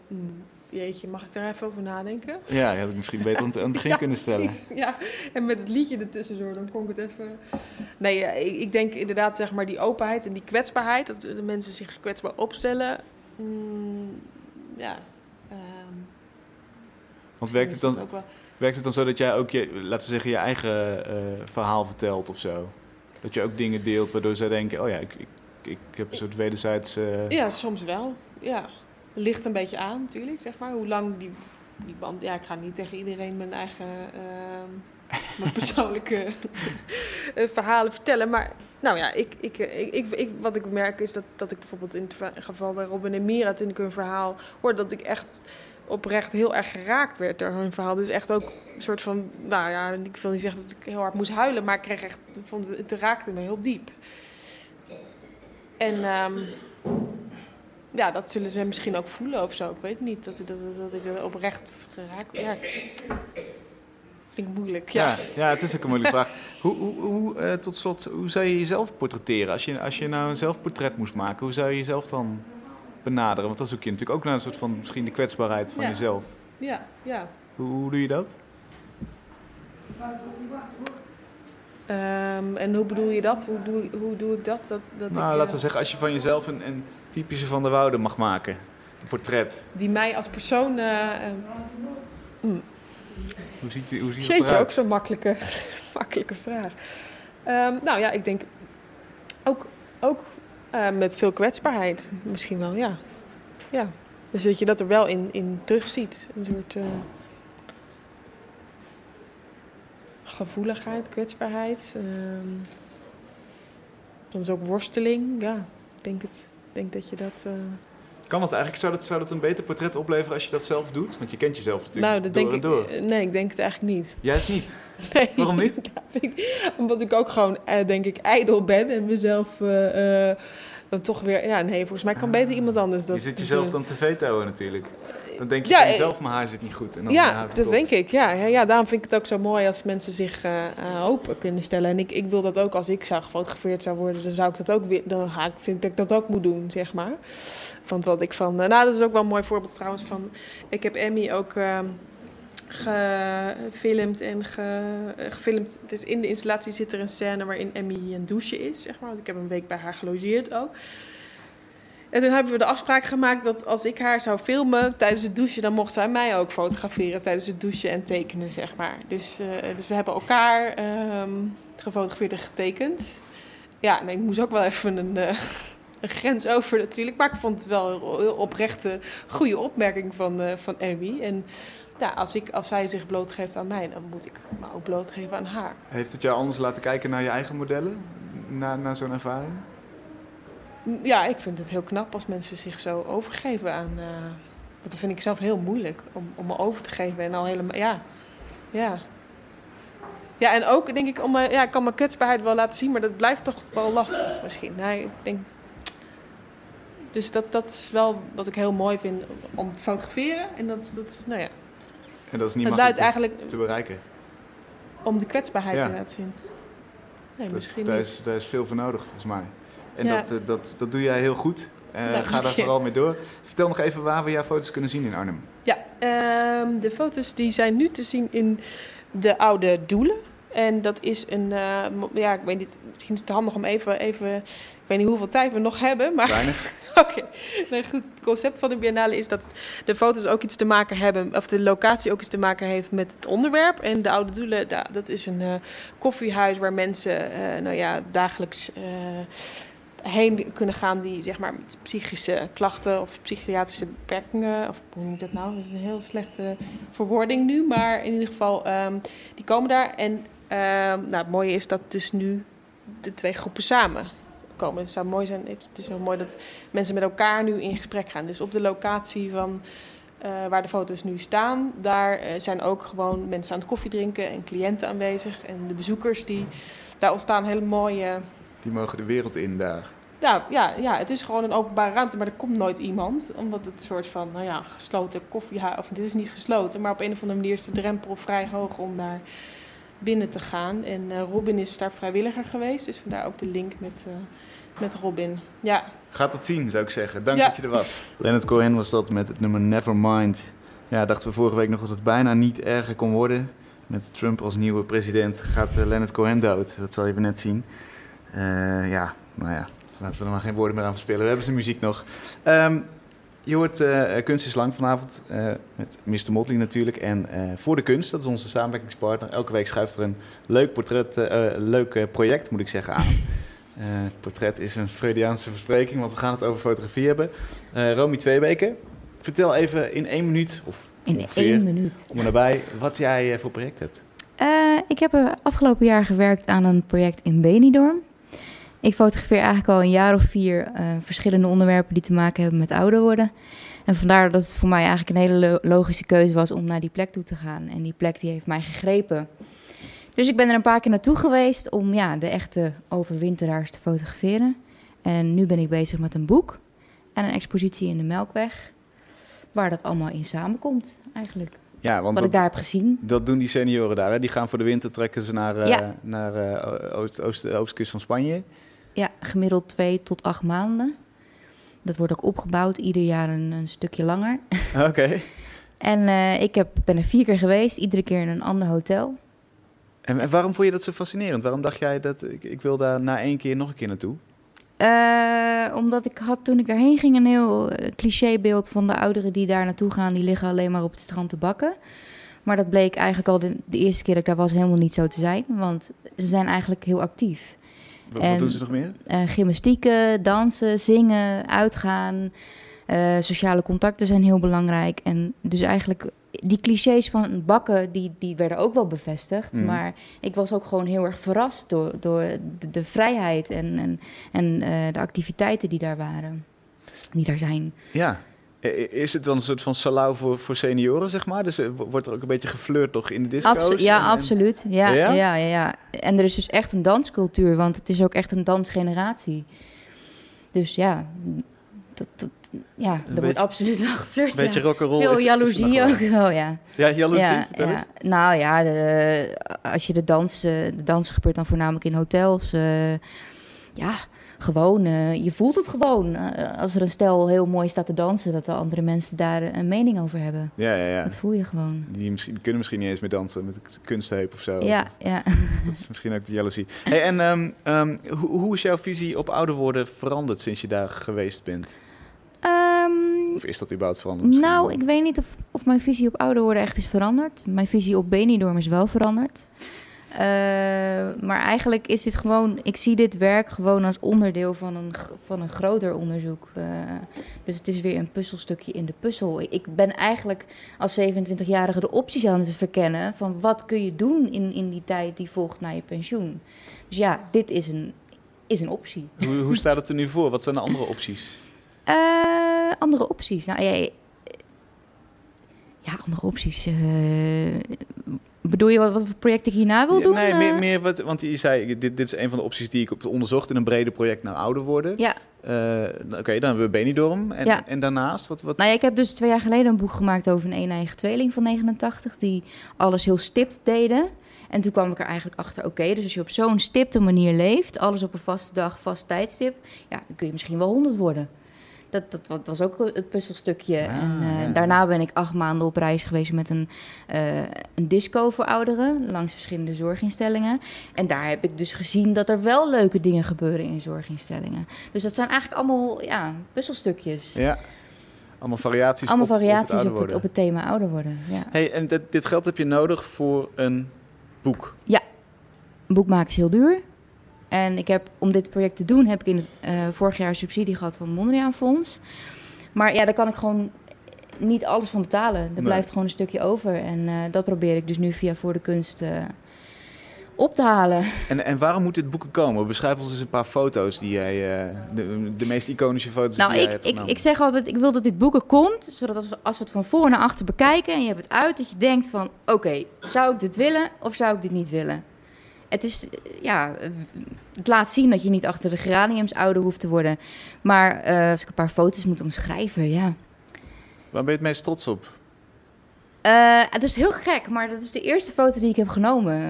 [SPEAKER 2] Hmm, jeetje, mag ik daar even over nadenken?
[SPEAKER 1] Ja, die had ik misschien beter aan het, begin
[SPEAKER 2] Ja,
[SPEAKER 1] kunnen stellen.
[SPEAKER 2] precies. Ja, en met het liedje ertussendoor, dan kon ik het even... Nee, ja, ik, ik denk inderdaad, zeg maar, die openheid en die kwetsbaarheid... dat de mensen zich kwetsbaar opstellen... mm, ja, ehm,
[SPEAKER 1] Want werkt het,
[SPEAKER 2] dat
[SPEAKER 1] dan,
[SPEAKER 2] ook wel...
[SPEAKER 1] werkt het dan zo dat jij ook, je, laten we zeggen, je eigen eh, verhaal vertelt of zo? Dat je ook dingen deelt waardoor zij denken, oh ja, ik, ik, ik heb een soort wederzijds...
[SPEAKER 2] Ja, soms wel. Ja. Ligt een beetje aan natuurlijk, zeg maar. Hoe lang die, die band... Ja, ik ga niet tegen iedereen mijn eigen... ehm, mijn persoonlijke eh, verhalen vertellen. Maar nou ja, ik, ik, ik, ik, wat ik merk is dat, dat ik bijvoorbeeld in het va- geval bij Robin en Mira... toen ik hun verhaal hoorde, dat ik echt oprecht heel erg geraakt werd door hun verhaal. Dus echt ook een soort van... Nou ja, ik wil niet zeggen dat ik heel hard moest huilen... maar ik kreeg echt... vond het, het raakte me heel diep. En... ehm, ja, dat zullen ze misschien ook voelen of zo. Ik weet niet. Dat, dat, dat, dat ik er oprecht geraakt... Ja, vind ik moeilijk. Ja.
[SPEAKER 1] Ja, ja, het is ook een moeilijke vraag. Hoe, hoe, hoe, eh, tot slot, hoe zou je jezelf portretteren? Als je, als je nou een zelfportret moest maken, hoe zou je jezelf dan benaderen? Want dan zoek je natuurlijk ook naar een soort van misschien de kwetsbaarheid van
[SPEAKER 2] Ja.
[SPEAKER 1] jezelf.
[SPEAKER 2] Ja, ja.
[SPEAKER 1] Hoe, hoe doe je dat?
[SPEAKER 2] Ehm, en hoe bedoel je dat? Hoe doe, hoe doe ik dat? dat, dat
[SPEAKER 1] nou,
[SPEAKER 2] ik,
[SPEAKER 1] laten we
[SPEAKER 2] eh,
[SPEAKER 1] zeggen, als je van jezelf een, een typische Van der Woude mag maken. Een portret.
[SPEAKER 2] Die mij als persoon... eh, eh, mm.
[SPEAKER 1] Hoe ziet, die, hoe ziet het
[SPEAKER 2] Jeetje, ook zo'n makkelijke, makkelijke vraag. Ehm, nou ja, ik denk ook, ook met veel kwetsbaarheid. Misschien wel, ja. ja. Dus dat je dat er wel in, in terugziet. Een soort eh, gevoeligheid, kwetsbaarheid. ehm, soms ook worsteling. Ja, ik denk, het, denk dat je dat... eh,
[SPEAKER 1] Kan dat eigenlijk? Zou dat, zou dat een beter portret opleveren als je dat zelf doet? Want je kent jezelf natuurlijk
[SPEAKER 2] nou, dat
[SPEAKER 1] door
[SPEAKER 2] denk
[SPEAKER 1] en
[SPEAKER 2] ik...
[SPEAKER 1] door.
[SPEAKER 2] Nee, ik denk het eigenlijk niet.
[SPEAKER 1] Juist niet.
[SPEAKER 2] Nee.
[SPEAKER 1] Waarom niet?
[SPEAKER 2] Ik- omdat ik ook gewoon, eh, denk ik, ijdel ben en mezelf eh, dan toch weer... Ja, nee, volgens mij kan beter iemand anders dat...
[SPEAKER 1] je zit jezelf dan te vetoen natuurlijk. Dan denk je
[SPEAKER 2] Ja,
[SPEAKER 1] van
[SPEAKER 2] eh,
[SPEAKER 1] jezelf, mijn haar zit niet goed. En dan
[SPEAKER 2] Ja, dat denk ik. Ja, ja, daarom vind ik het ook zo mooi als mensen zich eh, eh, open kunnen stellen. En ik, ik wil dat ook als ik zou gefotografeerd zou worden, dan zou ik dat ook weer. Dan ga ik, vind ik dat ik dat ook moet doen, zeg maar. Want wat ik van. eh, nou, dat is ook wel een mooi voorbeeld trouwens van. Ik heb Emmy ook. ehm, gefilmd en ge, eh, gefilmd. Dus in de installatie zit er een scène waarin Emmy een douche is, zeg maar. Want ik heb een week bij haar gelogeerd ook. En toen hebben we de afspraak gemaakt dat als ik haar zou filmen tijdens het douchen, dan mocht zij mij ook fotograferen tijdens het douchen en tekenen, zeg maar. Dus, eh, dus we hebben elkaar ehm, gefotografeerd en getekend. Ja, en ik moest ook wel even een, eh, een grens over natuurlijk. Maar ik vond het wel een heel oprechte, goede opmerking van, eh van Emmy. En ja, als, ik, als zij zich blootgeeft aan mij, dan moet ik me ook blootgeven aan haar.
[SPEAKER 1] Heeft het jou anders laten kijken naar je eigen modellen? Na, na zo'n ervaring?
[SPEAKER 2] Ja, ik vind het heel knap als mensen zich zo overgeven aan. eh want dat vind ik zelf heel moeilijk om, om me over te geven en al helemaal. Ja, ja. Ja, en ook denk ik, om, mijn- ja, ik kan mijn kwetsbaarheid wel laten zien, maar dat blijft toch wel lastig misschien. Nee, ik denk. Dus dat, dat is wel wat ik heel mooi vind om te fotograferen. En dat, dat nou ja,
[SPEAKER 1] En dat is niet makkelijk te-
[SPEAKER 2] eigenlijk.
[SPEAKER 1] te bereiken.
[SPEAKER 2] om de kwetsbaarheid
[SPEAKER 1] Ja.
[SPEAKER 2] te laten zien. Nee,
[SPEAKER 1] Dat-
[SPEAKER 2] misschien
[SPEAKER 1] daar, is, daar is veel voor nodig, volgens mij. En
[SPEAKER 2] Ja.
[SPEAKER 1] dat, eh, dat, dat doe jij heel goed. Eh, ga daar vooral mee door. Vertel nog even waar we jouw foto's kunnen zien in Arnhem.
[SPEAKER 2] Ja, ehm, de foto's die zijn nu te zien in de oude Doelen. En dat is een, eh, ja, ik weet niet, misschien is het handig om even, even, ik weet niet hoeveel tijd we nog hebben, maar
[SPEAKER 1] Weinig.
[SPEAKER 2] Oké, nee, goed. Het concept van de Biennale is dat de foto's ook iets te maken hebben, of de locatie ook iets te maken heeft met het onderwerp. En de Oude Doelen, da- dat is een eh, koffiehuis waar mensen, nou ja, dagelijks heen kunnen gaan die, zeg maar, met psychische klachten of psychiatrische beperkingen, of hoe noem dat nou? Dat is een heel slechte verwoording nu, maar in ieder geval, ehm, die komen daar. En ehm, nou, het mooie is dat dus nu de twee groepen samen komen. Het zou mooi zijn, het is heel mooi dat mensen met elkaar nu in gesprek gaan. Dus op de locatie van eh, waar de foto's nu staan, daar eh, zijn ook gewoon mensen aan het koffie drinken en cliënten aanwezig. En de bezoekers die daar ontstaan hele mooie.
[SPEAKER 1] Die mogen de wereld in daar.
[SPEAKER 2] Nou ja, ja, het is gewoon een openbare ruimte, maar er komt nooit iemand. Omdat het een soort van, nou ja, gesloten koffiehuis. Of dit is niet gesloten, maar op een of andere manier is de drempel vrij hoog om daar binnen te gaan. En eh, Robin is daar vrijwilliger geweest, dus vandaar ook de link met, eh, met Robin. Ja,
[SPEAKER 1] Gaat dat zien, zou ik zeggen. Dank
[SPEAKER 2] Ja.
[SPEAKER 1] dat je er was. Leonard Cohen was dat met het nummer Nevermind. Ja, dachten we vorige week nog dat het bijna niet erger kon worden. Met Trump als nieuwe president gaat eh, Leonard Cohen dood. Dat zal je net zien. Eh, ja, nou ja, laten we er maar geen woorden meer aan verspillen. We hebben zijn muziek nog. Ehm, je hoort eh, Kunst is Lang vanavond eh, met Mr. Motley natuurlijk. En eh, Voor de Kunst, dat is onze samenwerkingspartner. Elke week schuift er een leuk portret, eh, eh, leuk eh, project moet ik zeggen aan. Eh, het portret is een Freudiaanse verspreking, want we gaan het over fotografie hebben. Eh Romy Tweebeke, vertel even in één minuut, of
[SPEAKER 3] In
[SPEAKER 1] ongeveer,
[SPEAKER 3] één minuut.
[SPEAKER 1] om en nabij, wat jij eh, voor project hebt.
[SPEAKER 3] Eh, ik heb eh, afgelopen jaar gewerkt aan een project in Benidorm. Ik fotografeer eigenlijk al een jaar of vier eh, verschillende onderwerpen die te maken hebben met ouder worden. En vandaar dat het voor mij eigenlijk een hele lo- logische keuze was om naar die plek toe te gaan. En die plek die heeft mij gegrepen. Dus ik ben er een paar keer naartoe geweest om ja, de echte overwinteraars te fotograferen. En nu ben ik bezig met een boek en een expositie in de Melkweg. Waar dat allemaal in samenkomt eigenlijk.
[SPEAKER 1] Ja, want
[SPEAKER 3] Wat
[SPEAKER 1] dat,
[SPEAKER 3] ik daar heb gezien.
[SPEAKER 1] dat doen die senioren daar. Hè? Die gaan voor de winter trekken ze naar,
[SPEAKER 3] Ja.
[SPEAKER 1] naar eh, oost, oost, oostkust van Spanje.
[SPEAKER 3] Ja, gemiddeld twee tot acht maanden. Dat wordt ook opgebouwd, ieder jaar een, een stukje langer.
[SPEAKER 1] Oké.
[SPEAKER 3] En eh, ik heb, ben er vier keer geweest, iedere keer in een ander hotel.
[SPEAKER 1] En, en waarom vond je dat zo fascinerend? Waarom dacht jij dat ik, ik wil daar na één keer nog een keer naartoe?
[SPEAKER 3] Eh, omdat ik had toen ik daarheen ging een heel eh, clichébeeld van de ouderen die daar naartoe gaan. Die liggen alleen maar op het strand te bakken. Maar dat bleek eigenlijk al de, de eerste keer dat ik daar was helemaal niet zo te zijn. Want ze zijn eigenlijk heel actief.
[SPEAKER 1] Wat,
[SPEAKER 3] En-
[SPEAKER 1] wat doen ze nog meer?
[SPEAKER 3] Eh, gymnastieken, dansen, zingen, uitgaan. Eh, sociale contacten zijn heel belangrijk. En dus eigenlijk die clichés van bakken, die, die werden ook wel bevestigd.
[SPEAKER 1] Mhm.
[SPEAKER 3] Maar ik was ook gewoon heel erg verrast door, door de, de vrijheid en, en, en eh, de activiteiten die daar waren. Die daar zijn.
[SPEAKER 1] Ja. Is het dan een soort van salau voor, voor senioren, zeg maar? Dus eh, wo- wordt er ook een beetje geflirt toch in de disco's?
[SPEAKER 3] Abso- ja,
[SPEAKER 1] En- en-
[SPEAKER 3] absoluut. Ja,
[SPEAKER 1] Ja?
[SPEAKER 3] ja? Ja, ja, En er is dus echt een danscultuur, want het is ook echt een dansgeneratie. Dus ja, dat, dat, ja er
[SPEAKER 1] beetje-
[SPEAKER 3] wordt absoluut wel geflirt.
[SPEAKER 1] Een beetje
[SPEAKER 3] ja.
[SPEAKER 1] rock'n'roll.
[SPEAKER 3] Veel
[SPEAKER 1] is-
[SPEAKER 3] jaloezie ook wel, ja.
[SPEAKER 1] Ja, jaloezie,
[SPEAKER 3] ja, ja. Nou ja, de, als je de dans... eh, De dans gebeurt dan voornamelijk in hotels. eh, ja, gewoon. eh, je voelt het gewoon. eh, als er een stel heel mooi staat te dansen... dat de andere mensen daar een mening over hebben.
[SPEAKER 1] Ja, ja, ja.
[SPEAKER 3] Dat voel je gewoon.
[SPEAKER 1] Die, misschien, die kunnen misschien niet eens meer dansen met een kunstheup of zo.
[SPEAKER 3] Ja,
[SPEAKER 1] Dat,
[SPEAKER 3] ja.
[SPEAKER 1] dat is misschien ook de jaloezie. Hey, en ehm, ehm, hoe, hoe is jouw visie op ouder worden veranderd sinds je daar geweest bent?
[SPEAKER 3] Ehm,
[SPEAKER 1] Of is dat überhaupt veranderd? misschien?
[SPEAKER 3] nou, ik weet niet of, of mijn visie op ouder worden echt is veranderd. Mijn visie op Benidorm is wel veranderd. Eh, maar eigenlijk is dit gewoon... Ik zie dit werk gewoon als onderdeel van een, van een groter onderzoek. Eh, dus het is weer een puzzelstukje in de puzzel. Ik- ben eigenlijk als 27-jarige de opties aan het verkennen... van wat kun je doen in, in die tijd die volgt na je pensioen. Dus ja, dit is een, is een optie.
[SPEAKER 1] Hoe, hoe staat het er nu voor? Wat zijn de andere opties?
[SPEAKER 3] Eh, andere opties. Nou, ja, ja, andere opties. Bedoel je wat, wat voor project ik hierna wil
[SPEAKER 1] Ja,
[SPEAKER 3] doen?
[SPEAKER 1] Nee,
[SPEAKER 3] Eh,
[SPEAKER 1] meer, meer wat, want je zei, dit, dit is een van de opties die ik op onderzocht in een breder project naar ouder worden.
[SPEAKER 3] Ja,
[SPEAKER 1] Eh, Oké, dan hebben we Benidorm. En,
[SPEAKER 3] Ja.
[SPEAKER 1] en daarnaast, wat... wat
[SPEAKER 3] nou ja, ik heb dus twee jaar geleden een boek gemaakt over een een-eigen tweeling van 89... die alles heel stipt deden. En toen kwam ik er eigenlijk achter, oké, dus als je op zo'n stipte manier leeft, alles op een vaste dag, vast tijdstip, ja, dan kun je misschien wel 100 worden. Dat, dat, dat was ook het puzzelstukje.
[SPEAKER 1] Ah,
[SPEAKER 3] en eh,
[SPEAKER 1] ja.
[SPEAKER 3] daarna ben ik acht maanden op reis geweest met een, eh, een disco voor ouderen langs verschillende zorginstellingen. En daar heb ik dus gezien dat er wel leuke dingen gebeuren in zorginstellingen. Dus dat zijn eigenlijk allemaal ja, puzzelstukjes.
[SPEAKER 1] Ja. Allemaal variaties
[SPEAKER 3] allemaal
[SPEAKER 1] op, op het
[SPEAKER 3] variaties op
[SPEAKER 1] ouder
[SPEAKER 3] het,
[SPEAKER 1] worden.
[SPEAKER 3] op het thema ouder worden. Ja.
[SPEAKER 1] Hey, en dit, dit geld heb je nodig voor een boek.
[SPEAKER 3] Een boek maken is heel duur. En ik heb, om dit project te doen, heb ik in eh, vorig jaar subsidie gehad van het Mondriaan Fonds. Maar ja, daar kan ik gewoon niet alles van betalen. Er
[SPEAKER 1] Nee.
[SPEAKER 3] blijft gewoon een stukje over. En eh, dat probeer ik dus nu via Voor de Kunst eh, op te halen.
[SPEAKER 1] En, en waarom moet dit boeken komen? Beschrijf ons eens een paar foto's die jij, de, de meest iconische foto's
[SPEAKER 3] Nou,
[SPEAKER 1] die jij
[SPEAKER 3] ik,
[SPEAKER 1] hebt
[SPEAKER 3] ik, ik zeg altijd, ik wil dat dit boek er komt, zodat als we, als we het van voor naar achter bekijken en je hebt het uit, dat je denkt van, oké, zou ik dit willen of zou ik dit niet willen? Het is, ja, het laat zien dat je niet achter de geraniums ouder hoeft te worden. Maar eh, als ik een paar foto's moet omschrijven, ja.
[SPEAKER 1] Waar ben je het meest trots op?
[SPEAKER 3] Eh, het is heel gek, maar dat is de eerste foto die ik heb genomen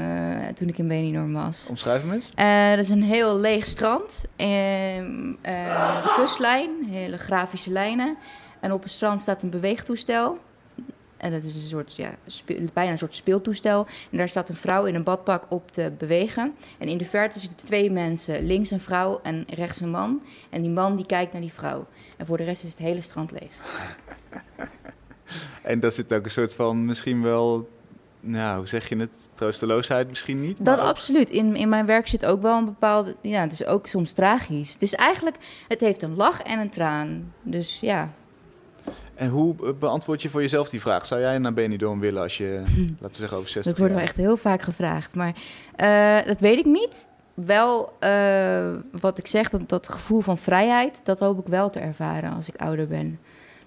[SPEAKER 3] eh, toen ik in Benidorm was.
[SPEAKER 1] Omschrijf hem eens.
[SPEAKER 3] Eh, dat is een heel leeg strand. Ehm, eh, de kustlijn, hele grafische lijnen. En op het strand staat een beweegtoestel. En dat is een soort, ja, bijna een soort speeltoestel. En daar staat een vrouw in een badpak op te bewegen. En in de verte zitten twee mensen. Links een vrouw en rechts een man. En die man die kijkt naar die vrouw. En voor de rest is het hele strand leeg.
[SPEAKER 1] En daar zit ook een soort van misschien wel, nou, hoe zeg je het? Troosteloosheid misschien niet?
[SPEAKER 3] Dat
[SPEAKER 1] ook-
[SPEAKER 3] absoluut. In, in mijn werk zit ook wel een bepaalde... Ja, het is ook soms tragisch. Het is eigenlijk... Het heeft een lach en een traan. Dus ja,
[SPEAKER 1] En hoe beantwoord je voor jezelf die vraag? Zou jij naar Benidorm willen als je, laten we zeggen, over 60
[SPEAKER 3] Dat wordt me echt heel vaak gevraagd. Maar eh, dat weet ik niet. Wel, eh, wat ik zeg, dat, dat gevoel van vrijheid, dat hoop ik wel te ervaren als ik ouder ben.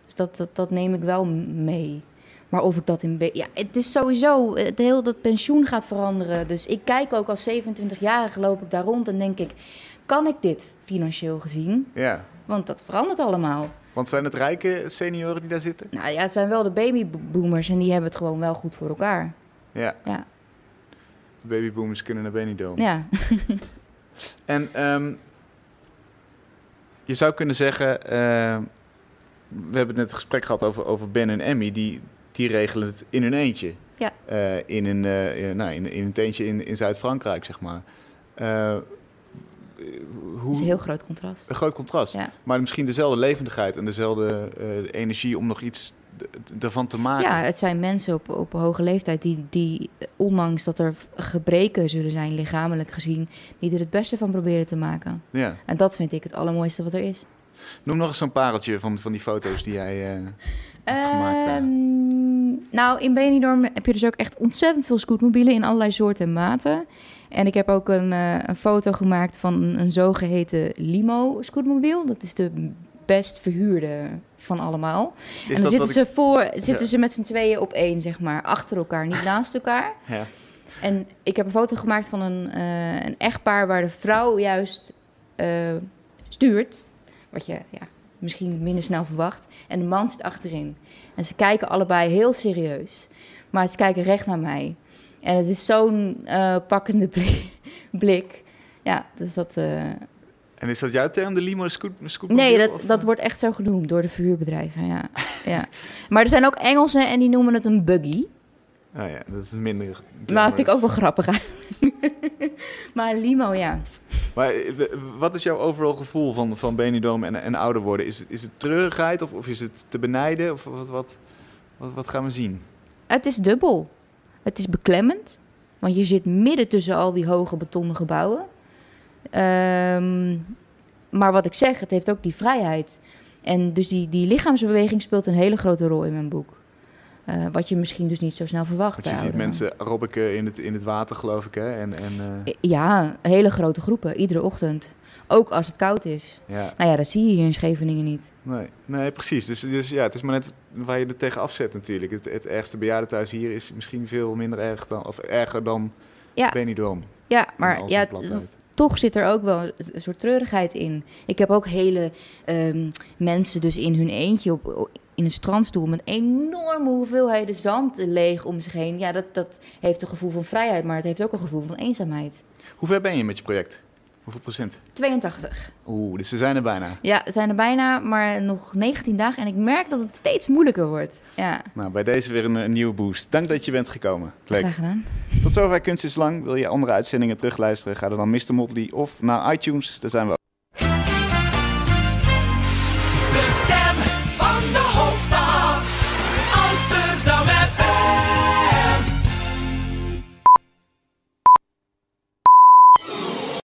[SPEAKER 3] Dus dat, dat, dat neem ik wel mee. Maar of ik dat in... be- Ja, het is sowieso... Het heel dat pensioen gaat veranderen. Dus ik kijk ook als 27-jarige loop ik daar rond en denk ik... Kan ik dit financieel gezien?
[SPEAKER 1] Ja,
[SPEAKER 3] Want dat verandert allemaal.
[SPEAKER 1] Want zijn het rijke senioren die daar zitten?
[SPEAKER 3] Nou ja, het zijn wel de babyboomers en die hebben het gewoon wel goed voor elkaar.
[SPEAKER 1] Ja.
[SPEAKER 3] Ja.
[SPEAKER 1] De babyboomers kunnen naar Benidorm.
[SPEAKER 3] Ja.
[SPEAKER 1] En ehm, je zou kunnen zeggen, eh, we hebben net het gesprek gehad over, over Ben en Emmy, die, die regelen het in hun eentje.
[SPEAKER 3] Ja.
[SPEAKER 1] Eh, in, een, eh, nou, in, in een teentje in, in Zuid-Frankrijk, zeg maar. Eh, hoe,
[SPEAKER 3] Dat is een heel groot contrast.
[SPEAKER 1] een groot contrast.
[SPEAKER 3] Ja.
[SPEAKER 1] Maar misschien dezelfde levendigheid en dezelfde eh, energie om nog iets ervan te maken.
[SPEAKER 3] Ja, het zijn mensen op, op hoge leeftijd die, die, ondanks dat er gebreken zullen zijn, lichamelijk gezien, die er het beste van proberen te maken.
[SPEAKER 1] Ja.
[SPEAKER 3] En dat vind ik het allermooiste wat er is.
[SPEAKER 1] Noem nog eens zo'n pareltje van, van die foto's die jij eh, hebt gemaakt.
[SPEAKER 3] Ehm, nou, in Benidorm heb je dus ook echt ontzettend veel scootmobielen in allerlei soorten en maten. En ik heb ook een, eh, een foto gemaakt van een, zogeheten limo-scootmobiel. Dat is de best verhuurde van allemaal.
[SPEAKER 1] Is
[SPEAKER 3] en dan zitten
[SPEAKER 1] ik-
[SPEAKER 3] ze, voor, zitten ze met z'n tweeën op één, zeg maar, achter elkaar, niet naast elkaar.
[SPEAKER 1] Ja.
[SPEAKER 3] En ik heb een foto gemaakt van een, eh, een echtpaar waar de vrouw juist eh, stuurt. Wat je ja, misschien minder snel verwacht. En de man zit achterin. En ze kijken allebei heel serieus. Maar ze kijken recht naar mij. En het is zo'n eh, pakkende blik, blik. Ja, dus dat... eh,
[SPEAKER 1] En is dat jouw term, de limo scoot
[SPEAKER 3] nee, dat,
[SPEAKER 1] of,
[SPEAKER 3] dat
[SPEAKER 1] eh?
[SPEAKER 3] wordt echt zo genoemd door de verhuurbedrijven, ja. ja. Maar er zijn ook Engelsen en die noemen het een buggy.
[SPEAKER 1] Oh ja, dat is minder...
[SPEAKER 3] Maar dat vind ik ook wel grappig eigenlijk. maar limo, ja.
[SPEAKER 1] Maar wat is jouw overal gevoel van, van Benidorm en, en ouder worden? Is het, is het treurigheid of, of is het te benijden? Of wat, wat, wat, wat gaan we zien?
[SPEAKER 3] Het is dubbel. Het is beklemmend, want je zit midden tussen al die hoge betonnen gebouwen. Ehm, maar wat ik zeg, het heeft ook die vrijheid. En dus die, die lichaamsbeweging speelt een hele grote rol in mijn boek. Eh, wat je misschien dus niet zo snel verwacht.
[SPEAKER 1] Want je ziet
[SPEAKER 3] ouderen.
[SPEAKER 1] mensen aerobiken in het, in het water, geloof ik, hè? En, en, eh,
[SPEAKER 3] Ja, hele grote groepen, iedere ochtend. Ook als het koud is.
[SPEAKER 1] ja,
[SPEAKER 3] Nou ja, dat zie je hier in Scheveningen niet.
[SPEAKER 1] nee, nee, precies. Dus, dus ja, het is maar net waar je er tegen afzet natuurlijk. Het, het ergste bejaardentehuis hier is misschien veel minder erg dan, of erger dan
[SPEAKER 3] Ja.
[SPEAKER 1] Benidorm.
[SPEAKER 3] Ja, maar ja, toch zit er ook wel een soort treurigheid in. Ik heb ook hele ehm, mensen dus in hun eentje op, in een strandstoel met enorme hoeveelheden zand leeg om zich heen. Ja, dat, dat heeft een gevoel van vrijheid, maar het heeft ook een gevoel van eenzaamheid.
[SPEAKER 1] Hoe ver ben je met je project? Hoeveel procent?
[SPEAKER 3] 82.
[SPEAKER 1] Oeh, dus we zijn er bijna.
[SPEAKER 3] Ja, we zijn er bijna, maar nog 19 dagen. En ik merk dat het steeds moeilijker wordt. Ja,
[SPEAKER 1] Nou, bij deze weer een, een nieuwe boost. Dank dat je bent gekomen. Leuk.
[SPEAKER 3] graag gedaan.
[SPEAKER 1] Tot zover Kunst is Lang. Wil je andere uitzendingen terugluisteren? Ga dan naar Mr. Motley of naar iTunes. Daar zijn we ook.